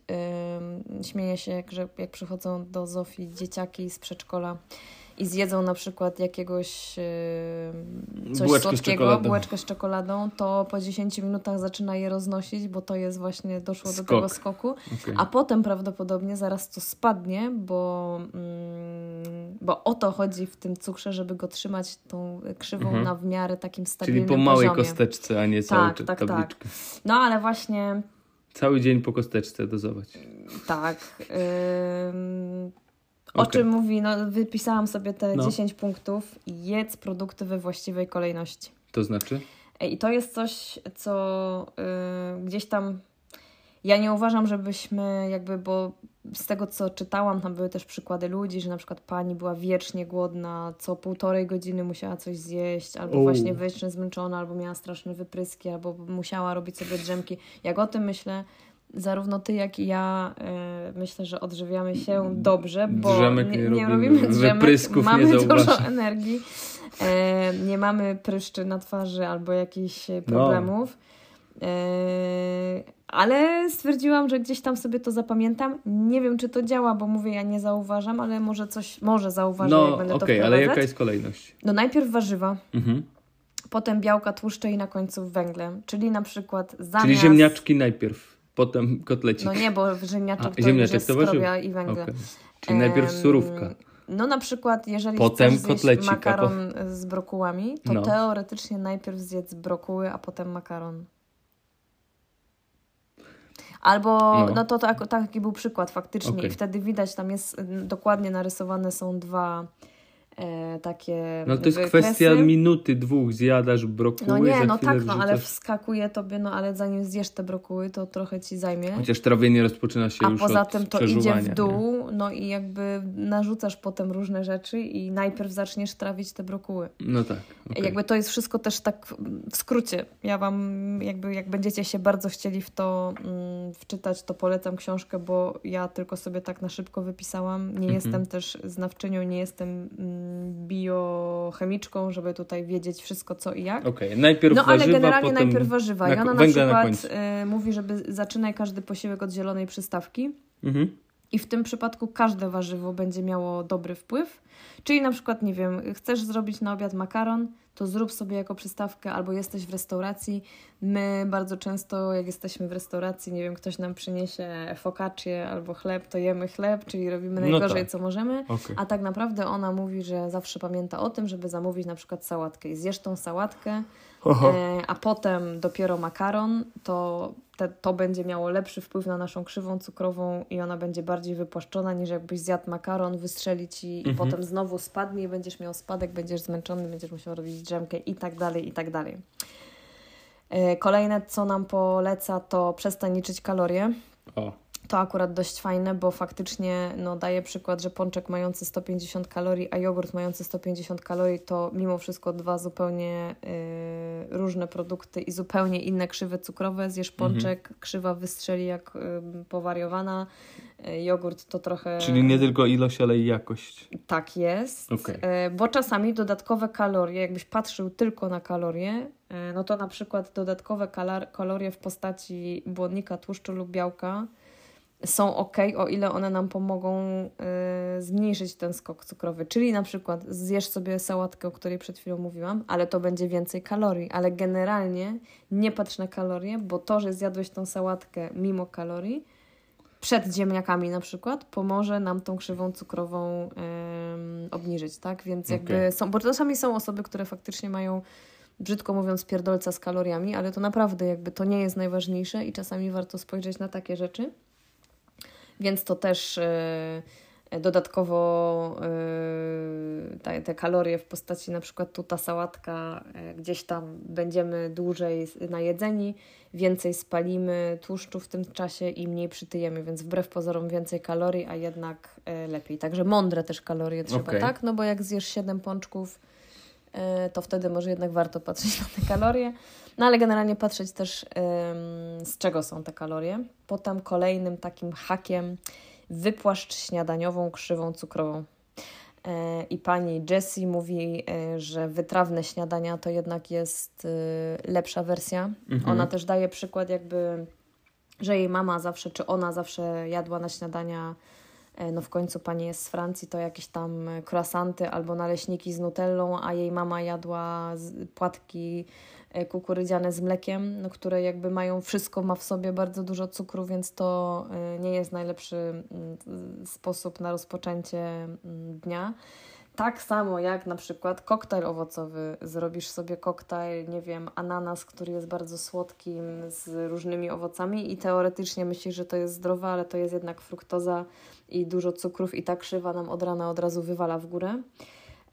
yy, śmieję się, jak, że jak przychodzą do Zofii dzieciaki z przedszkola, i zjedzą na przykład jakiegoś yy, coś bułeczkę słodkiego, z bułeczkę z czekoladą, to po 10 minutach zaczyna je roznosić, bo to jest właśnie, doszło Skok. do tego skoku. Okay. A potem prawdopodobnie zaraz to spadnie, bo, mm, bo o to chodzi w tym cukrze, żeby go trzymać tą krzywą mhm. na w miarę takim stabilnym Czyli po małej poziomie. kosteczce, a nie całą tak, tak, tabliczkę. Tak. No ale właśnie... Cały dzień po kosteczce dozować. Tak. Yy, o okay. czym mówi, no wypisałam sobie te no. 10 punktów. Jedz produkty we właściwej kolejności. To znaczy? I to jest coś, co y, gdzieś tam. Ja nie uważam, żebyśmy jakby, bo z tego, co czytałam, tam były też przykłady ludzi, że na przykład pani była wiecznie głodna, co półtorej godziny musiała coś zjeść, albo O. właśnie wiecznie zmęczona, albo miała straszne wypryski, albo musiała robić sobie drzemki. Jak o tym myślę, zarówno ty, jak i ja e, myślę, że odżywiamy się dobrze, bo Drzemek nie, nie nie robimy, drzemek, mamy dużo energii, e, nie mamy pryszczy na twarzy albo jakichś No. problemów. E, ale stwierdziłam, że gdzieś tam sobie to zapamiętam. Nie wiem, czy to działa, bo mówię, ja nie zauważam, ale może coś, może zauważę, jak No, będę okej, to ale wprowadzać. jaka jest kolejność? No najpierw warzywa, Mhm. potem białka, tłuszcze i na końcu węgle. Czyli na przykład zamiast... Czyli ziemniaczki najpierw, potem kotlecik. No nie, bo ziemniaczek A, to ziemniaczek już to skrobia i węgle. Okej. Czyli najpierw surówka. No na przykład, jeżeli Potem chcesz zjeść makaron z brokułami, to No. teoretycznie najpierw zjedz brokuły, a potem makaron. Albo, No. no, to tak, taki był przykład faktycznie Okej. i wtedy widać, tam jest dokładnie narysowane są dwa e, takie No to jest wykresy. kwestia minuty, dwóch. Zjadasz brokuły, No nie, no tak, no ale wrzucasz- wskakuje tobie, no ale zanim zjesz te brokuły, to trochę ci zajmie. Chociaż trawienie rozpoczyna się A już poza od tym to idzie w nie? dół, no i jakby narzucasz potem różne rzeczy i najpierw zaczniesz trawić te brokuły. No tak. okej. Jakby to jest wszystko też tak w skrócie. Ja wam jakby jak będziecie się bardzo chcieli w to mm, wczytać, to polecam książkę, bo ja tylko sobie tak na szybko wypisałam. Nie Mhm. jestem też znawczynią, nie jestem mm, biochemiczką, żeby tutaj wiedzieć wszystko co i jak. Okej, najpierw No ale warzywa, generalnie potem najpierw warzywa. na- I ona na na przykład końcu. y, mówi, żeby zaczynaj każdy posiłek od zielonej przystawki. Mhm. I w tym przypadku każde warzywo będzie miało dobry wpływ. Czyli na przykład, nie wiem, chcesz zrobić na obiad makaron, to zrób sobie jako przystawkę, albo jesteś w restauracji. My bardzo często, jak jesteśmy w restauracji, nie wiem, ktoś nam przyniesie focaccię albo chleb, to jemy chleb, czyli robimy No najgorzej, tak. co możemy. Okej. A tak naprawdę ona mówi, że zawsze pamięta o tym, żeby zamówić na przykład sałatkę. I zjesz tą sałatkę, e, a potem dopiero makaron, to te, to będzie miało lepszy wpływ na naszą krzywą cukrową i ona będzie bardziej wypłaszczona niż jakbyś zjadł makaron, wystrzeli ci i Mhm. potem znowu spadnie i będziesz miał spadek, będziesz zmęczony, będziesz musiał robić drzemkę i tak dalej, i tak dalej. E, Kolejne, co nam poleca, to przestań liczyć kalorie. O, To akurat dość fajne, bo faktycznie no, daje przykład, że pączek mający 150 kalorii, a jogurt mający 150 kalorii to mimo wszystko dwa zupełnie y, różne produkty i zupełnie inne krzywe cukrowe. Zjesz Mhm. pączek, krzywa wystrzeli jak y, powariowana. Y, jogurt to trochę... czyli nie tylko ilość, ale i jakość. Tak jest. E, bo czasami dodatkowe kalorie, jakbyś patrzył tylko na kalorie, e, no to na przykład dodatkowe kalorie w postaci błonnika, tłuszczu lub białka są ok, o ile one nam pomogą e, zmniejszyć ten skok cukrowy. Czyli na przykład zjesz sobie sałatkę, o której przed chwilą mówiłam, ale to będzie więcej kalorii. Ale generalnie nie patrz na kalorie, bo to, że zjadłeś tą sałatkę mimo kalorii, przed ziemniakami na przykład, pomoże nam tą krzywą cukrową em, obniżyć, tak? Więc jakby Okej. są, bo czasami są osoby, które faktycznie mają, brzydko mówiąc, pierdolca z kaloriami, ale to naprawdę jakby to nie jest najważniejsze i czasami warto spojrzeć na takie rzeczy. Więc to też e, dodatkowo e, te, te kalorie w postaci na przykład tu ta sałatka, e, gdzieś tam będziemy dłużej najedzeni, więcej spalimy tłuszczu w tym czasie i mniej przytyjemy, więc wbrew pozorom więcej kalorii, a jednak lepiej. Także mądre też kalorie trzeba, Okej. tak? No bo jak zjesz 7 pączków, to wtedy może jednak warto patrzeć na te kalorie. No ale generalnie patrzeć też z czego są te kalorie. Potem kolejnym takim hakiem wypłaszcz śniadaniową krzywą cukrową. E, I pani Jessie mówi, e, że wytrawne śniadania to jednak jest e, lepsza wersja. Mhm. Ona też daje przykład jakby, że jej mama zawsze, czy ona zawsze jadła na śniadania e, no w końcu pani jest z Francji, to jakieś tam croissanty albo naleśniki z nutellą, a jej mama jadła płatki kukurydziane z mlekiem, no, które jakby mają, wszystko ma w sobie bardzo dużo cukru, więc to e, nie jest najlepszy mm, sposób na rozpoczęcie mm, dnia. Tak samo jak na przykład koktajl owocowy. Zrobisz sobie koktajl, nie wiem, ananas, który jest bardzo słodkim, z różnymi owocami i teoretycznie myślisz, że to jest zdrowe, ale to jest jednak fruktoza i dużo cukrów i ta krzywa nam od rana od razu wywala w górę.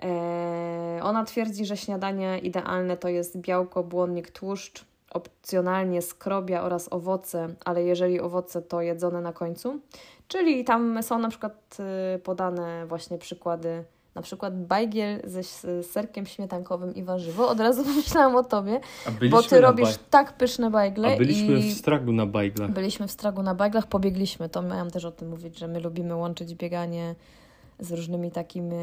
Eee, ona twierdzi, że śniadanie idealne to jest białko, błonnik, tłuszcz, opcjonalnie skrobia oraz owoce, ale jeżeli owoce to jedzone na końcu. Czyli tam są na przykład y, podane właśnie przykłady, na przykład bajgiel ze serkiem śmietankowym i warzywo. Od razu pomyślałam o tobie, bo ty robisz tak pyszne bajgle. A byliśmy i... w Stragu na bajglach. Byliśmy w Stragu na bajglach, pobiegliśmy. To miałam też o tym mówić, że my lubimy łączyć bieganie z różnymi takimi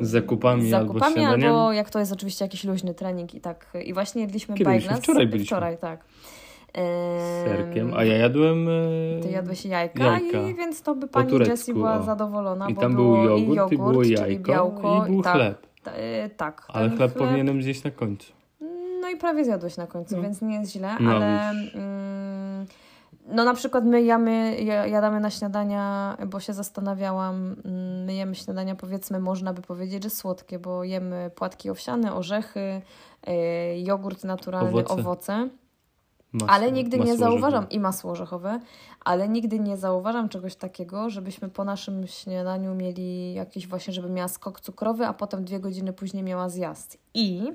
yy, zakupami, zakupami albo, albo jak to jest oczywiście jakiś luźny trening i tak. I właśnie jedliśmy Kiedy. Wczoraj byliśmy. Wczoraj, tak. Serkiem, a ja jadłem. E, Ty jadłeś jajka, jajka. i więc to by pani Jessie była zadowolona. I bo tam był jogurt, i, jogurt, i było jajko, białko, i był tak, chleb. E, tak. Ale chleb, chleb, powinienem zjeść na końcu. No i prawie zjadłeś na końcu, no. więc nie jest źle, no, ale. Mm, no na przykład my jamy, jadamy na śniadania, bo się zastanawiałam, mm, my jemy śniadania powiedzmy, można by powiedzieć, że słodkie, bo jemy płatki owsiane, orzechy, yy, jogurt naturalny, owoce. owoce. Masło, ale nigdy nie zauważam, orzechowe. i masło orzechowe, ale nigdy nie zauważam czegoś takiego, żebyśmy po naszym śniadaniu mieli jakiś właśnie, żeby miała skok cukrowy, a potem dwie godziny później miała zjazd. I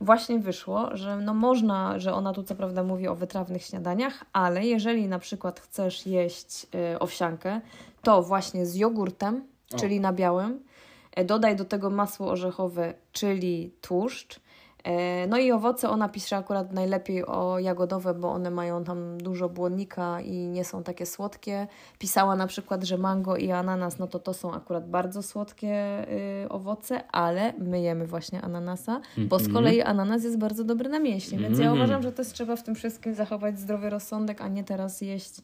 właśnie wyszło, że no można, że ona tu co prawda mówi o wytrawnych śniadaniach, ale jeżeli na przykład chcesz jeść y, owsiankę, to właśnie z jogurtem, o. czyli na białym, y, dodaj do tego masło orzechowe, czyli tłuszcz, E, no i owoce ona pisze akurat najlepiej o jagodowe, bo one mają tam dużo błonnika i nie są takie słodkie. Pisała na przykład, że mango i ananas, no to to są akurat bardzo słodkie y, owoce, ale my jemy właśnie ananasa, bo z mhm. kolei ananas jest bardzo dobry na mięśnie, więc ja mhm. uważam, że też trzeba w tym wszystkim zachować zdrowy rozsądek, a nie teraz jeść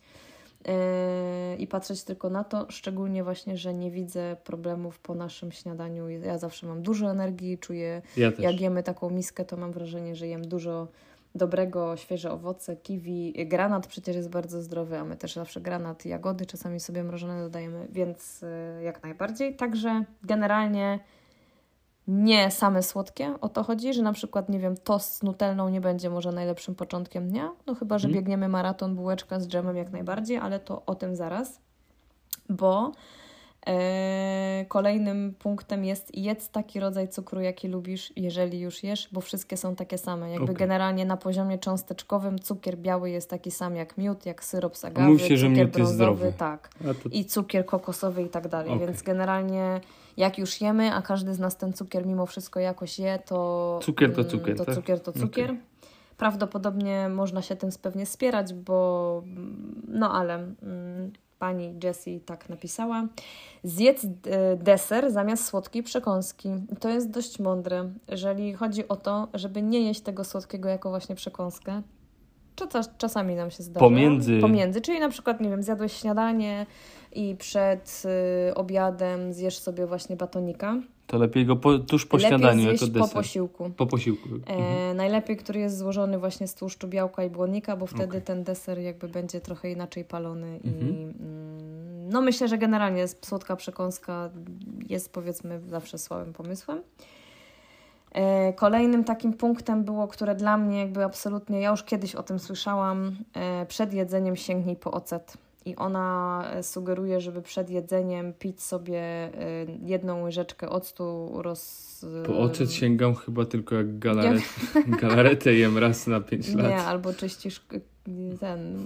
i patrzeć tylko na to, szczególnie właśnie, że nie widzę problemów po naszym śniadaniu. Ja zawsze mam dużo energii, czuję, ja jak jemy taką miskę, to mam wrażenie, że jem dużo dobrego, świeże owoce, kiwi, granat przecież jest bardzo zdrowy, a my też zawsze granat, jagody czasami sobie mrożone dodajemy, więc yy, jak najbardziej. Także generalnie nie same słodkie, o to chodzi, że na przykład, nie wiem, tost z nutelną nie będzie może najlepszym początkiem dnia, no chyba, że mm. biegniemy maraton, bułeczka z dżemem jak najbardziej, ale to o tym zaraz, bo kolejnym punktem jest jedz taki rodzaj cukru, jaki lubisz, jeżeli już jesz, bo wszystkie są takie same. Jakby okay. generalnie na poziomie cząsteczkowym cukier biały jest taki sam jak miód, jak syrop z agawy, się, że miód jest zdrowy. tak, to... i cukier kokosowy i tak dalej, okay. więc generalnie jak już jemy, a każdy z nas ten cukier mimo wszystko jakoś je, to cukier to cukier. To tak? cukier to cukier. Okay. Prawdopodobnie można się tym pewnie spierać, bo no ale mm, pani Jessie tak napisała. Zjedz e, deser zamiast słodkiej przekąski. To jest dość mądre, jeżeli chodzi o to, żeby nie jeść tego słodkiego jako właśnie przekąskę. Czasami nam się zdarza. Pomiędzy. Pomiędzy, czyli na przykład, nie wiem, zjadłeś śniadanie, i przed y, obiadem zjesz sobie właśnie batonika. To lepiej go po, tuż po lepiej śniadaniu jako deser. po posiłku. Po posiłku. E, mhm. Najlepiej, który jest złożony właśnie z tłuszczu białka i błonnika, bo wtedy okay. ten deser jakby będzie trochę inaczej palony mhm. i mm, no myślę, że generalnie słodka przekąska jest powiedzmy zawsze słabym pomysłem. E, kolejnym takim punktem było, które dla mnie jakby absolutnie, ja już kiedyś o tym słyszałam, e, przed jedzeniem sięgnij po ocet i ona e, sugeruje, żeby przed jedzeniem pić sobie e, jedną łyżeczkę octu roz... Po ocet sięgam chyba tylko jak galaret... galaretę jem raz na 5 lat. Nie, albo czyścisz ten...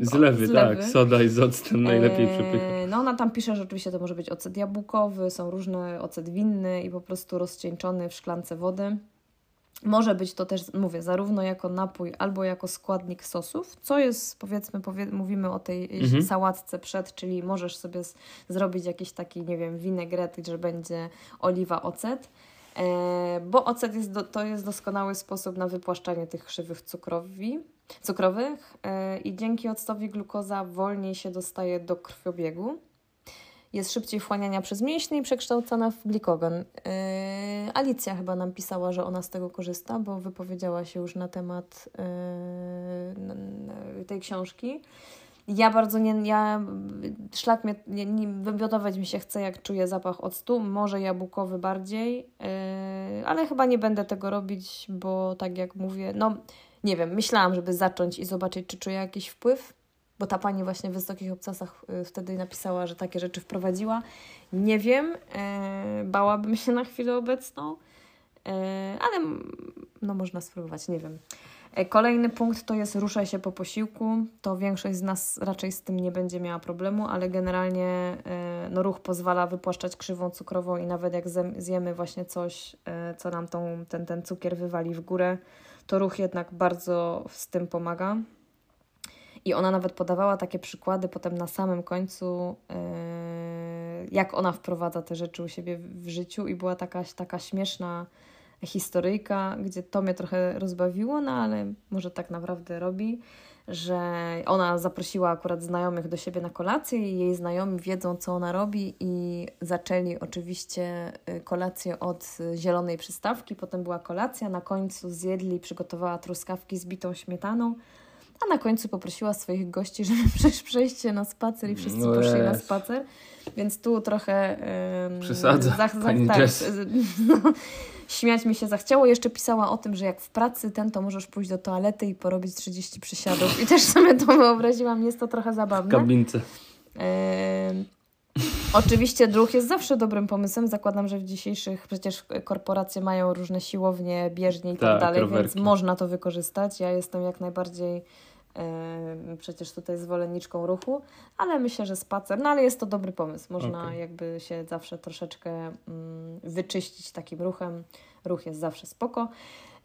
Zlewy, zlewy, tak. Soda i z octem najlepiej przepycha. No ona tam pisze, że oczywiście to może być ocet jabłkowy, są różne ocet winny i po prostu rozcieńczony w szklance wody. Może być to też, mówię, zarówno jako napój, albo jako składnik sosów, co jest, powiedzmy, powie, mówimy o tej mhm. sałatce przed, czyli możesz sobie z, zrobić jakiś taki, nie wiem, winegret, że będzie oliwa, ocet. E, bo ocet jest do, to jest doskonały sposób na wypłaszczanie tych krzywych cukrowi, cukrowych e, i dzięki octowi glukoza wolniej się dostaje do krwiobiegu jest szybciej wchłaniania przez mięśnie i przekształcana w glikogen. Yy, Alicja chyba nam pisała, że ona z tego korzysta, bo wypowiedziała się już na temat yy, tej książki. Ja bardzo nie, ja, szlak mnie, nie, nie, wymiotować mi się chce, jak czuję zapach octu, może jabłkowy bardziej, yy, ale chyba nie będę tego robić, bo tak jak mówię, no nie wiem, myślałam, żeby zacząć i zobaczyć, czy czuję jakiś wpływ, bo ta pani właśnie w Wysokich Obcasach y, wtedy napisała, że takie rzeczy wprowadziła. Nie wiem, e, bałabym się na chwilę obecną, e, ale no można spróbować, nie wiem. E, kolejny punkt to jest ruszaj się po posiłku. To większość z nas raczej z tym nie będzie miała problemu, ale generalnie e, no, ruch pozwala wypłaszczać krzywą cukrową i nawet jak zjemy właśnie coś, e, co nam tą, ten, ten cukier wywali w górę, to ruch jednak bardzo z tym pomaga. I ona nawet podawała takie przykłady potem na samym końcu, jak ona wprowadza te rzeczy u siebie w życiu, i była taka, taka śmieszna historyjka, gdzie to mnie trochę rozbawiło, no ale może tak naprawdę robi, że ona zaprosiła akurat znajomych do siebie na kolację i jej znajomi wiedzą, co ona robi i zaczęli oczywiście y, kolację od zielonej przystawki, potem była kolacja, na końcu zjedli, przygotowała truskawki z bitą śmietaną, a na końcu poprosiła swoich gości, żeby przejść się na spacer i wszyscy no poszli na spacer. Więc tu trochę... Yy, Przesadza, za, za, pani tak, no, śmiać mi się zachciało. Jeszcze pisała o tym, że jak w pracy ten, to możesz pójść do toalety i porobić 30 przysiadów. I też sobie to wyobraziłam. Jest to trochę zabawne. W kabince. Yy, Oczywiście druh jest zawsze dobrym pomysłem. Zakładam, że w dzisiejszych przecież korporacje mają różne siłownie, bieżnie i tak, tak dalej, więc można to wykorzystać. Ja jestem jak najbardziej przecież tutaj zwolenniczką ruchu, ale myślę, że spacer, no ale jest to dobry pomysł. Można okay. jakby się zawsze troszeczkę mm, wyczyścić takim ruchem. Ruch jest zawsze spoko.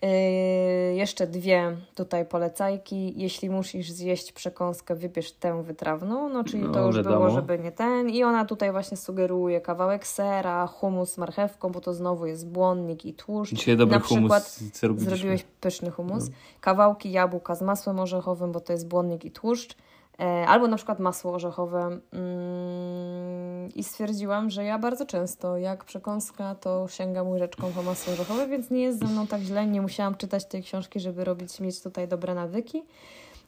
Yy, jeszcze dwie tutaj polecajki. Jeśli musisz zjeść przekąskę, wybierz tę wytrawną, no czyli no, to już wiadomo. było, żeby nie ten. I ona tutaj właśnie sugeruje kawałek sera, humus z marchewką, bo to znowu jest błonnik i tłuszcz. Dzisiaj dobry Na przykład humus zrobiłeś pyszny humus. No. Kawałki jabłka z masłem orzechowym, bo to jest błonnik i tłuszcz. E, albo na przykład masło orzechowe. Mm, I stwierdziłam, że ja bardzo często, jak przekąska, to sięgam łyżeczką po masło orzechowe, więc nie jest ze mną tak źle. Nie musiałam czytać tej książki, żeby robić, mieć tutaj dobre nawyki.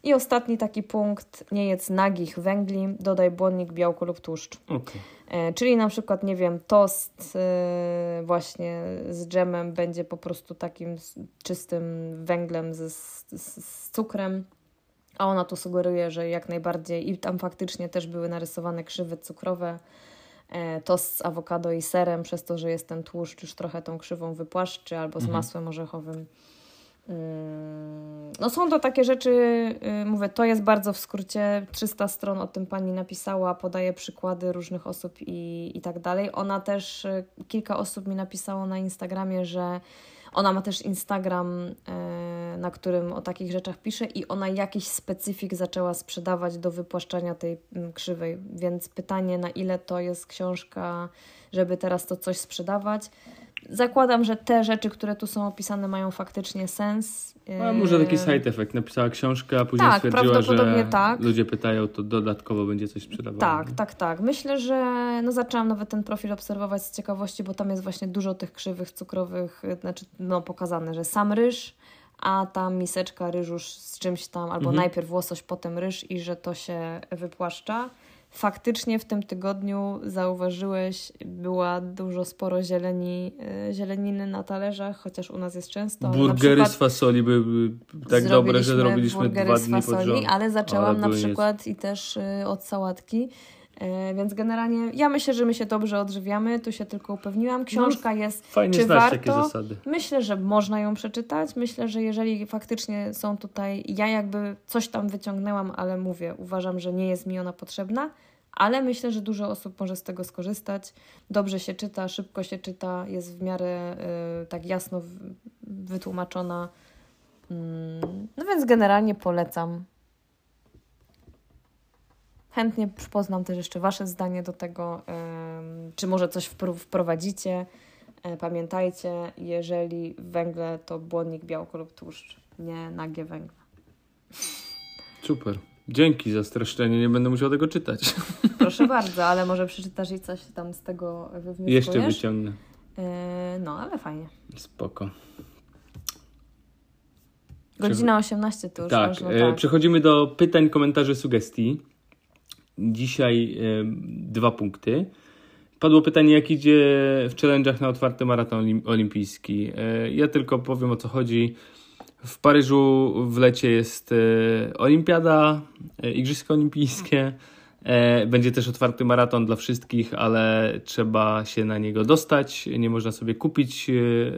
I ostatni taki punkt, nie jedz nagich węgli, dodaj błonnik, białko lub tłuszcz. Okay. E, czyli na przykład, nie wiem, tost e, właśnie z dżemem będzie po prostu takim czystym węglem z, z, z cukrem a ona tu sugeruje, że jak najbardziej i tam faktycznie też były narysowane krzywy cukrowe, e, tost z awokado i serem, przez to, że jest ten tłuszcz już trochę tą krzywą wypłaszczy, albo z mhm. masłem orzechowym. Mm, no są to takie rzeczy, y, mówię, to jest bardzo w skrócie, 300 stron o tym pani napisała, podaje przykłady różnych osób i, i tak dalej. Ona też, y, kilka osób mi napisało na Instagramie, że ona ma też Instagram, e, na którym o takich rzeczach pisze i ona jakiś specyfik zaczęła sprzedawać do wypłaszczania tej mm, krzywej. Więc pytanie, na ile to jest książka, żeby teraz to coś sprzedawać. Zakładam, że te rzeczy, które tu są opisane, mają faktycznie sens. Może taki side effect. Napisała książkę, a później tak, stwierdziła, że tak. ludzie pytają, to dodatkowo będzie coś sprzedawało. Tak, tak, tak. Myślę, że no zaczęłam nawet ten profil obserwować z ciekawości, bo tam jest właśnie dużo tych krzywych cukrowych, znaczy no pokazane, że sam ryż, a tam miseczka ryżu z czymś tam, albo mhm. najpierw łosoś, potem ryż i że to się wypłaszcza faktycznie w tym tygodniu zauważyłeś, była dużo sporo zieleni, e, zieleniny na talerzach, chociaż u nas jest często. Burgery z fasoli były tak dobre, że zrobiliśmy dwa dni fasoli, pod rząd. Ale zaczęłam ale na przykład i też e, od sałatki. E, więc generalnie ja myślę, że my się dobrze odżywiamy, tu się tylko upewniłam. Książka no, jest. Fajnie czy znać warto? takie zasady. Myślę, że można ją przeczytać. Myślę, że jeżeli faktycznie są tutaj. Ja jakby coś tam wyciągnęłam, ale mówię, uważam, że nie jest mi ona potrzebna ale myślę, że dużo osób może z tego skorzystać. Dobrze się czyta, szybko się czyta, jest w miarę y, tak jasno wytłumaczona. Mm, no więc generalnie polecam. Chętnie poznam też jeszcze Wasze zdanie do tego, y, czy może coś wprowadzicie. Y, pamiętajcie, jeżeli węgle to błonnik, białko lub tłuszcz, nie nagie węgle. Super. Dzięki za streszczenie, nie będę musiał tego czytać. Proszę bardzo, ale może przeczytasz i coś tam z tego wywnioskujesz? Jeszcze wyciągnę. Yy, no, ale fajnie. Spoko. Godzina 18 to już tak, można, e, tak. Przechodzimy do pytań, komentarzy, sugestii. Dzisiaj e, dwa punkty. Padło pytanie, jak idzie w challenge'ach na otwarty maraton olimpijski. E, ja tylko powiem o co chodzi. W Paryżu w lecie jest e, olimpiada, e, Igrzyska Olimpijskie. E, będzie też otwarty maraton dla wszystkich, ale trzeba się na niego dostać. Nie można sobie kupić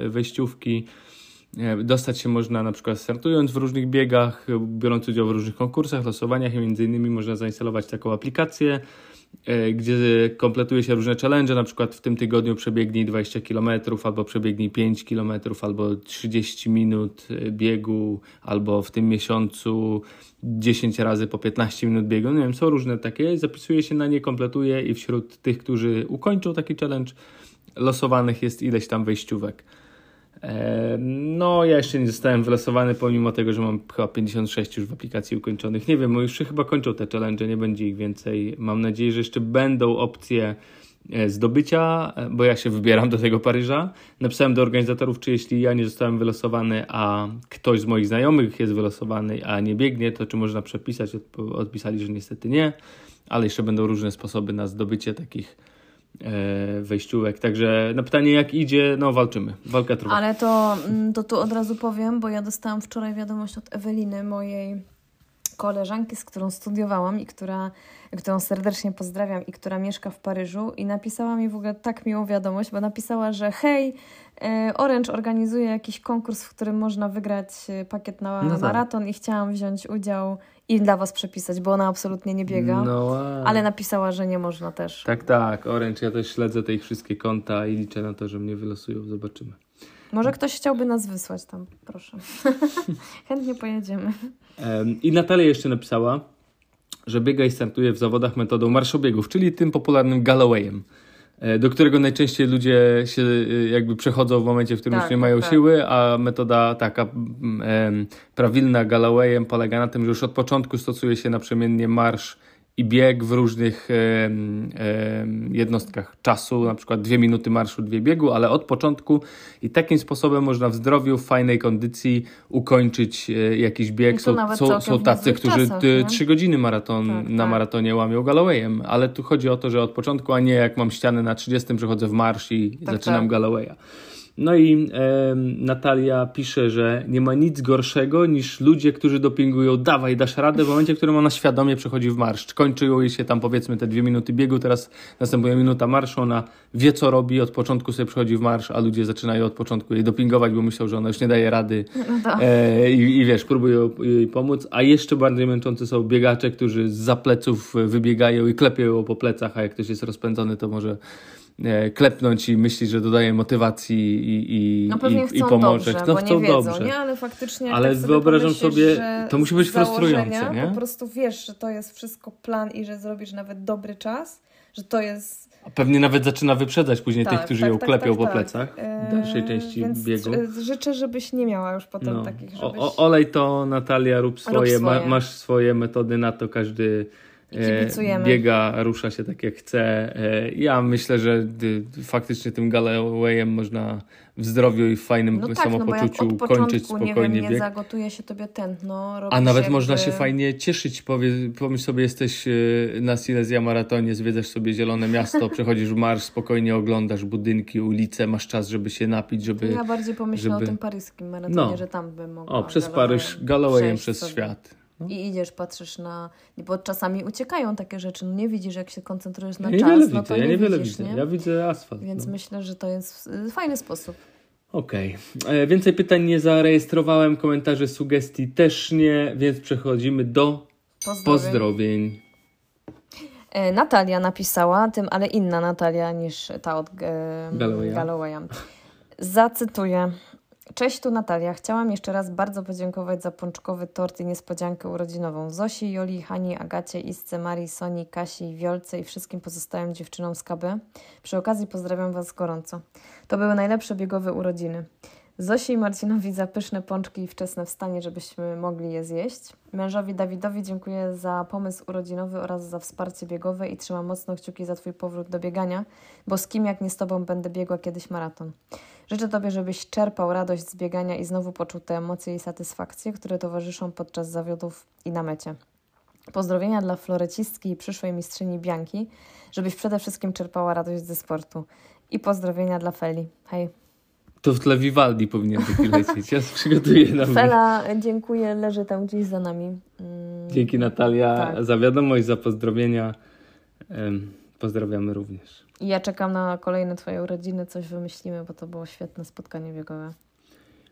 wejściówki. Dostać się można na przykład startując w różnych biegach, biorąc udział w różnych konkursach, losowaniach i między innymi można zainstalować taką aplikację, gdzie kompletuje się różne challenge, na przykład w tym tygodniu przebiegnij 20 km, albo przebiegnij 5 km, albo 30 minut e, biegu, albo w tym miesiącu 10 razy po 15 minut biegu. Nie wiem, są różne takie, zapisuje się na nie, kompletuje i wśród tych, którzy ukończą taki challenge, losowanych jest ileś tam wejściówek. No, ja jeszcze nie zostałem wylosowany, pomimo tego, że mam chyba 56 już w aplikacji ukończonych. Nie wiem, już chyba kończą te challenge, nie będzie ich więcej. Mam nadzieję, że jeszcze będą opcje e, zdobycia, e, bo ja się wybieram do tego Paryża. Napisałem do organizatorów, czy jeśli ja nie zostałem wylosowany, a ktoś z moich znajomych jest wylosowany, a nie biegnie, to czy można przepisać? Odpisali, że niestety nie, ale jeszcze będą różne sposoby na zdobycie takich wejściówek. Także na pytanie, jak idzie, no walczymy. Walka trwa. Ale to, mm, to tu od razu powiem, bo ja dostałam wczoraj wiadomość od Eweliny, mojej koleżanki, z którą studiowałam i która, którą serdecznie pozdrawiam i która mieszka w Paryżu i napisała mi w ogóle tak miłą wiadomość, bo napisała, że hej, e, Orange organizuje jakiś konkurs, w którym można wygrać e, pakiet na no tak. maraton i chciałam wziąć udział i dla Was przepisać, bo ona absolutnie nie biega. No, ale napisała, że nie można też. Tak, tak. Orange, ja też śledzę te ich wszystkie konta i liczę na to, że mnie wylosują. Zobaczymy. Może ktoś chciałby nas wysłać tam, proszę. Chętnie pojedziemy. I Natalia jeszcze napisała, że biega i startuje w zawodach metodą marszobiegów, czyli tym popularnym Gallowayem. E, do którego najczęściej ludzie się e, jakby przechodzą w momencie, w którym tak, już nie mają tak. siły, a metoda taka e, prawilna Gallowayem polega na tym, że już od początku stosuje się naprzemiennie marsz i bieg w różnych jednostkach czasu, na przykład dwie minuty marszu, dwie biegu, ale od początku i takim sposobem można w zdrowiu, w fajnej kondycji ukończyć e, jakiś bieg. Są, są, są tacy, którzy czasach, trzy godziny maraton tak, na tak. maratonie łamią Gallowayem, ale tu chodzi o to, że od początku, a nie jak mam ścianę na 30, przechodzę w marsz i tak, zaczynam tak. Gallowaya. No i e, Natalia pisze, że nie ma nic gorszego niż ludzie, którzy dopingują, dawaj, dasz radę, w momencie, w którym ona świadomie przechodzi w marsz. Kończyło jej się tam powiedzmy te dwie minuty biegu, teraz następuje minuta marszu, ona wie co robi, od początku sobie przechodzi w marsz, a ludzie zaczynają od początku jej dopingować, bo myślą, że ona już nie daje rady no e, i, i, wiesz, próbują jej pomóc. A jeszcze bardziej męczący są biegacze, którzy z pleców wybiegają i klepią ją po plecach, a jak ktoś jest rozpędzony, to może klepnąć i myślić, że dodaje motywacji i, i, no i, i pomoże. Dobrze, no chcą nie wiedzą, dobrze. Nie? Ale faktycznie Ale tak sobie wyobrażam sobie, to musi być frustrujące, nie? Po prostu wiesz, że to jest wszystko plan i że zrobisz nawet dobry czas, że to jest... A pewnie nawet zaczyna wyprzedzać później tak, tych, którzy tak, ją tak, klepią tak, po tak. plecach w dalszej części Więc biegu. życzę, żebyś nie miała już potem no. takich, żebyś... O, olej to, Natalia, rób swoje, rób swoje. Ma, masz swoje metody na to, każdy Kibicujemy. biega, rusza się tak jak chce. E, ja myślę, że faktycznie tym Gallowayem można w zdrowiu i w fajnym no samopoczuciu tak, no kończyć spokojnie nie, wiem, nie bieg. zagotuje się tobie tętno. A nawet jakby... można się fajnie cieszyć. Powie, pomyśl sobie, jesteś e, na Silesia Maratonie, zwiedzasz sobie zielone miasto, przechodzisz w marsz, spokojnie oglądasz budynki, ulice, masz czas, żeby się napić, żeby... Ja bardziej pomyślę żeby... o tym paryskim maratonie, no. że tam bym mogła O, przez Paryż, Gallowayem przez sobie. świat. No. I idziesz, patrzysz na. Bo czasami uciekają takie rzeczy. No nie widzisz, jak się koncentrujesz na ja czas. Widzę, no to ja nie niewiele widzisz, widzę. Nie? Ja widzę asfalt. Więc no. myślę, że to jest fajny sposób. Okej. Okay. E, więcej pytań nie zarejestrowałem, komentarze, sugestii też nie, więc przechodzimy do pozdrowień. pozdrowień. E, Natalia napisała, tym ale inna Natalia niż ta od e, Gallowaya. Gallowaya. Zacytuję. Cześć, tu Natalia. Chciałam jeszcze raz bardzo podziękować za pączkowy tort i niespodziankę urodzinową Zosi, Joli, Hani, Agacie, Isce, Marii, Soni, Kasi, Wiolce i wszystkim pozostałym dziewczynom z KB. Przy okazji pozdrawiam Was gorąco. To były najlepsze biegowe urodziny. Zosi i Marcinowi za pyszne pączki i wczesne wstanie, żebyśmy mogli je zjeść. Mężowi Dawidowi dziękuję za pomysł urodzinowy oraz za wsparcie biegowe i trzymam mocno kciuki za Twój powrót do biegania, bo z kim jak nie z Tobą będę biegła kiedyś maraton. Życzę Tobie, żebyś czerpał radość z biegania i znowu poczuł te emocje i satysfakcje, które towarzyszą podczas zawiodów i na mecie. Pozdrowienia dla florecistki i przyszłej mistrzyni Bianki, żebyś przede wszystkim czerpała radość ze sportu. I pozdrowienia dla Feli. Hej. To w tle Vivaldi powinien taki lecieć. Ja przygotuję na Fela, dziękuję, leży tam gdzieś za nami. Mm. Dzięki Natalia tak. za wiadomość, za pozdrowienia. Pozdrawiamy również. Ja czekam na kolejne Twoje urodziny, coś wymyślimy, bo to było świetne spotkanie biegowe.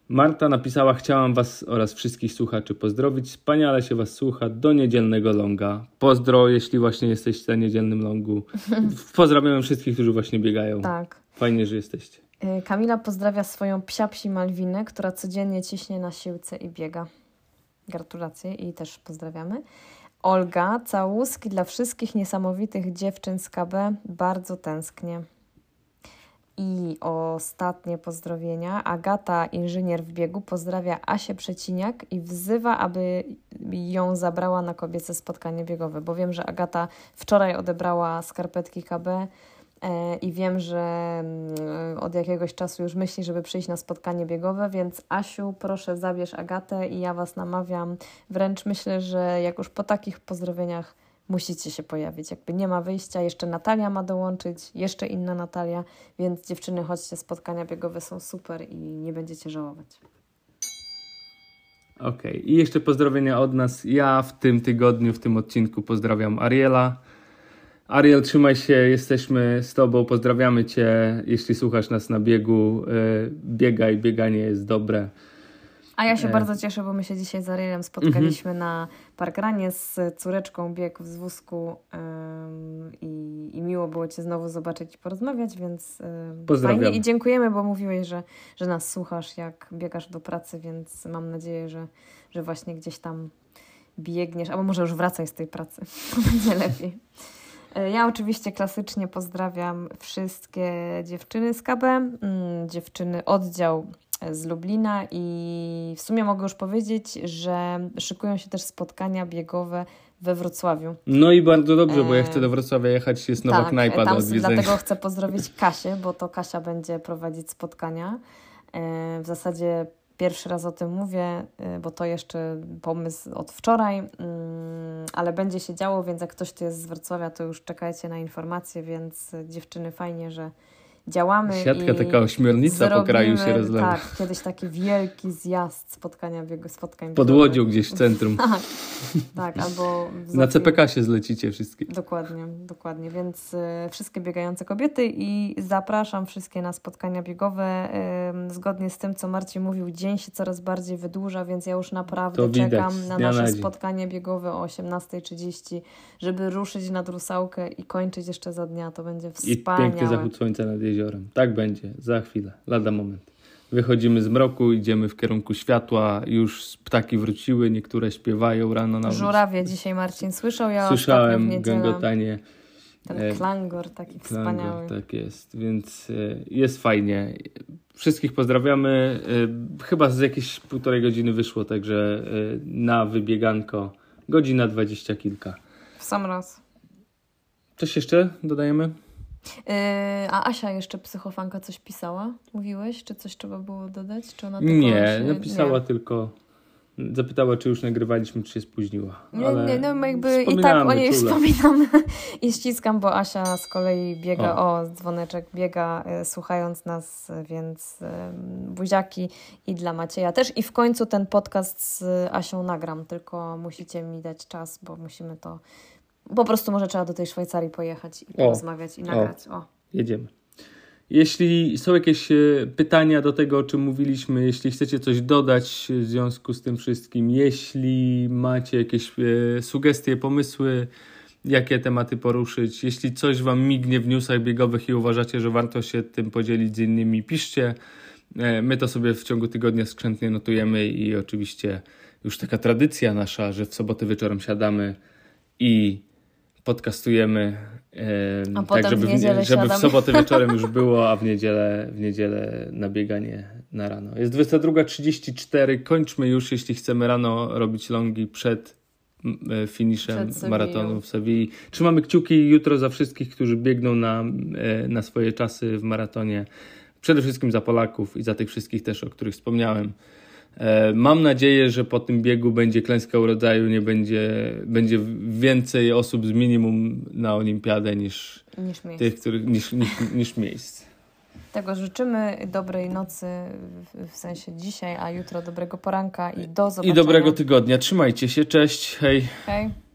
Marta napisała: Chciałam Was oraz wszystkich słuchaczy pozdrowić. Wspaniale się Was słucha do niedzielnego longa. Pozdro, jeśli właśnie jesteście na niedzielnym longu. Pozdrawiam wszystkich, którzy właśnie biegają. Tak. Fajnie, że jesteście. Y, Kamila pozdrawia swoją psiapsi Malwinę, która codziennie ciśnie na siłce i biega. Gratulacje i też pozdrawiamy. Olga, całuski dla wszystkich niesamowitych dziewczyn z KB. Bardzo tęsknię. I ostatnie pozdrowienia. Agata, inżynier w biegu, pozdrawia Asię Przeciniak i wzywa, aby ją zabrała na kobiece spotkanie biegowe, bo wiem, że Agata wczoraj odebrała skarpetki KB i wiem, że mm, od jakiegoś czasu już myśli, żeby przyjść na spotkanie biegowe, więc Asiu, proszę zabierz Agatę i ja Was namawiam. Wręcz myślę, że jak już po takich pozdrowieniach musicie się pojawić. Jakby nie ma wyjścia, jeszcze Natalia ma dołączyć, jeszcze inna Natalia, więc dziewczyny, chodźcie, spotkania biegowe są super i nie będziecie żałować. Okej, okay. i jeszcze pozdrowienia od nas. Ja w tym tygodniu, w tym odcinku pozdrawiam Ariela. Ariel, trzymaj się, jesteśmy z Tobą, pozdrawiamy Cię. Jeśli słuchasz nas na biegu, yy, biegaj, bieganie jest dobre. A ja się e... bardzo cieszę, bo my się dzisiaj z Arielem spotkaliśmy mm -hmm. na parkranie z córeczką, bieg w wózku um, i, i, miło było Cię znowu zobaczyć i porozmawiać, więc um, fajnie i dziękujemy, bo mówiłeś, że, że nas słuchasz, jak biegasz do pracy, więc mam nadzieję, że, że właśnie gdzieś tam biegniesz, albo może już wracaj z tej pracy, to będzie lepiej. E, ja oczywiście klasycznie pozdrawiam wszystkie dziewczyny z KB, mm, dziewczyny oddział z Lublina i w sumie mogę już powiedzieć, że szykują się też spotkania biegowe we Wrocławiu. No i bardzo dobrze, bo ja chcę do Wrocławia jechać, jest nowa tak, knajpa tam, do odwiedzenia. Dlatego chcę pozdrowić Kasię, bo to Kasia będzie prowadzić spotkania. E, w zasadzie pierwszy raz o tym mówię, e, bo to jeszcze pomysł od wczoraj, mm, ale będzie się działo, więc jak ktoś tu jest z Wrocławia, to już czekajcie na informacje, więc dziewczyny fajnie, że działamy. Siatka taka ośmiornica po kraju się rozlewa. Tak, kiedyś taki wielki zjazd spotkania biegu, spotkań Pod Łodzią gdzieś w centrum. tak, tak, albo... Na CPK się zlecicie wszystkie. Dokładnie, dokładnie, więc y, wszystkie biegające kobiety i zapraszam wszystkie na spotkania biegowe. Y, zgodnie z tym, co Marcin mówił, dzień się coraz bardziej wydłuża, więc ja już naprawdę czekam na nasze na spotkanie biegowe o 18.30, żeby ruszyć nad Rusałkę i kończyć jeszcze za dnia. To będzie wspaniałe. I piękny zachód słońca nad jeziorem jeziorem. Tak będzie, za chwilę, lada moment. Wychodzimy z mroku, idziemy w kierunku światła, już ptaki wróciły, niektóre śpiewają rano na Żurawie dzisiaj Marcin słyszał, ja Słyszałem gęgotanie. Ten e, klangor taki klangor, wspaniały. Tak jest, więc e, jest fajnie. Wszystkich pozdrawiamy. E, chyba z jakieś półtorej godziny wyszło, także na wybieganko godzina dwadzieścia kilka. W sam raz. Coś jeszcze dodajemy? Yy, a Asia jeszcze psychofanka coś pisała? Mówiłeś? Czy coś trzeba było dodać? Czy ona nie, napisała nie. tylko zapytała, czy już nagrywaliśmy, czy się spóźniła. Nie, Ale nie, no jakby i tak o niej czule. wspominam i ściskam, bo Asia z kolei biega, o, o dzwoneczek biega, y, słuchając nas, więc y, buziaki i dla Macieja też. I w końcu ten podcast z Asią nagram, tylko musicie mi dać czas, bo musimy to po prostu może trzeba do tej Szwajcarii pojechać i porozmawiać i nagrać. O. Jedziemy. Jeśli są jakieś e, pytania do tego, o czym mówiliśmy, jeśli chcecie coś dodać w związku z tym wszystkim, jeśli macie jakieś e, sugestie, pomysły, jakie tematy poruszyć, jeśli coś Wam mignie w newsach biegowych i uważacie, że warto się tym podzielić z innymi, piszcie. E, my to sobie w ciągu tygodnia skrzętnie notujemy i oczywiście już taka tradycja nasza, że w sobotę wieczorem siadamy i podcastujemy a tak, żeby, w, żeby w sobotę wieczorem już było, a w niedzielę, w niedzielę na bieganie na rano. Jest 22.34, kończmy już, jeśli chcemy rano robić longi przed e, finiszem przed maratonu w Sewilli. Trzymamy kciuki jutro za wszystkich, którzy biegną na, e, na swoje czasy w maratonie. Przede wszystkim za Polaków i za tych wszystkich też, o których wspomniałem. E, mam nadzieję, że po tym biegu będzie klęska urodzaju, nie będzie, będzie więcej osób z minimum na olimpiadę niż, niż miejsc. tych, których, niż, niż, niż miejsc. Tego życzymy dobrej nocy, w sensie dzisiaj, a jutro dobrego poranka i do zobaczenia. I dobrego tygodnia. Trzymajcie się, cześć, hej. Hej.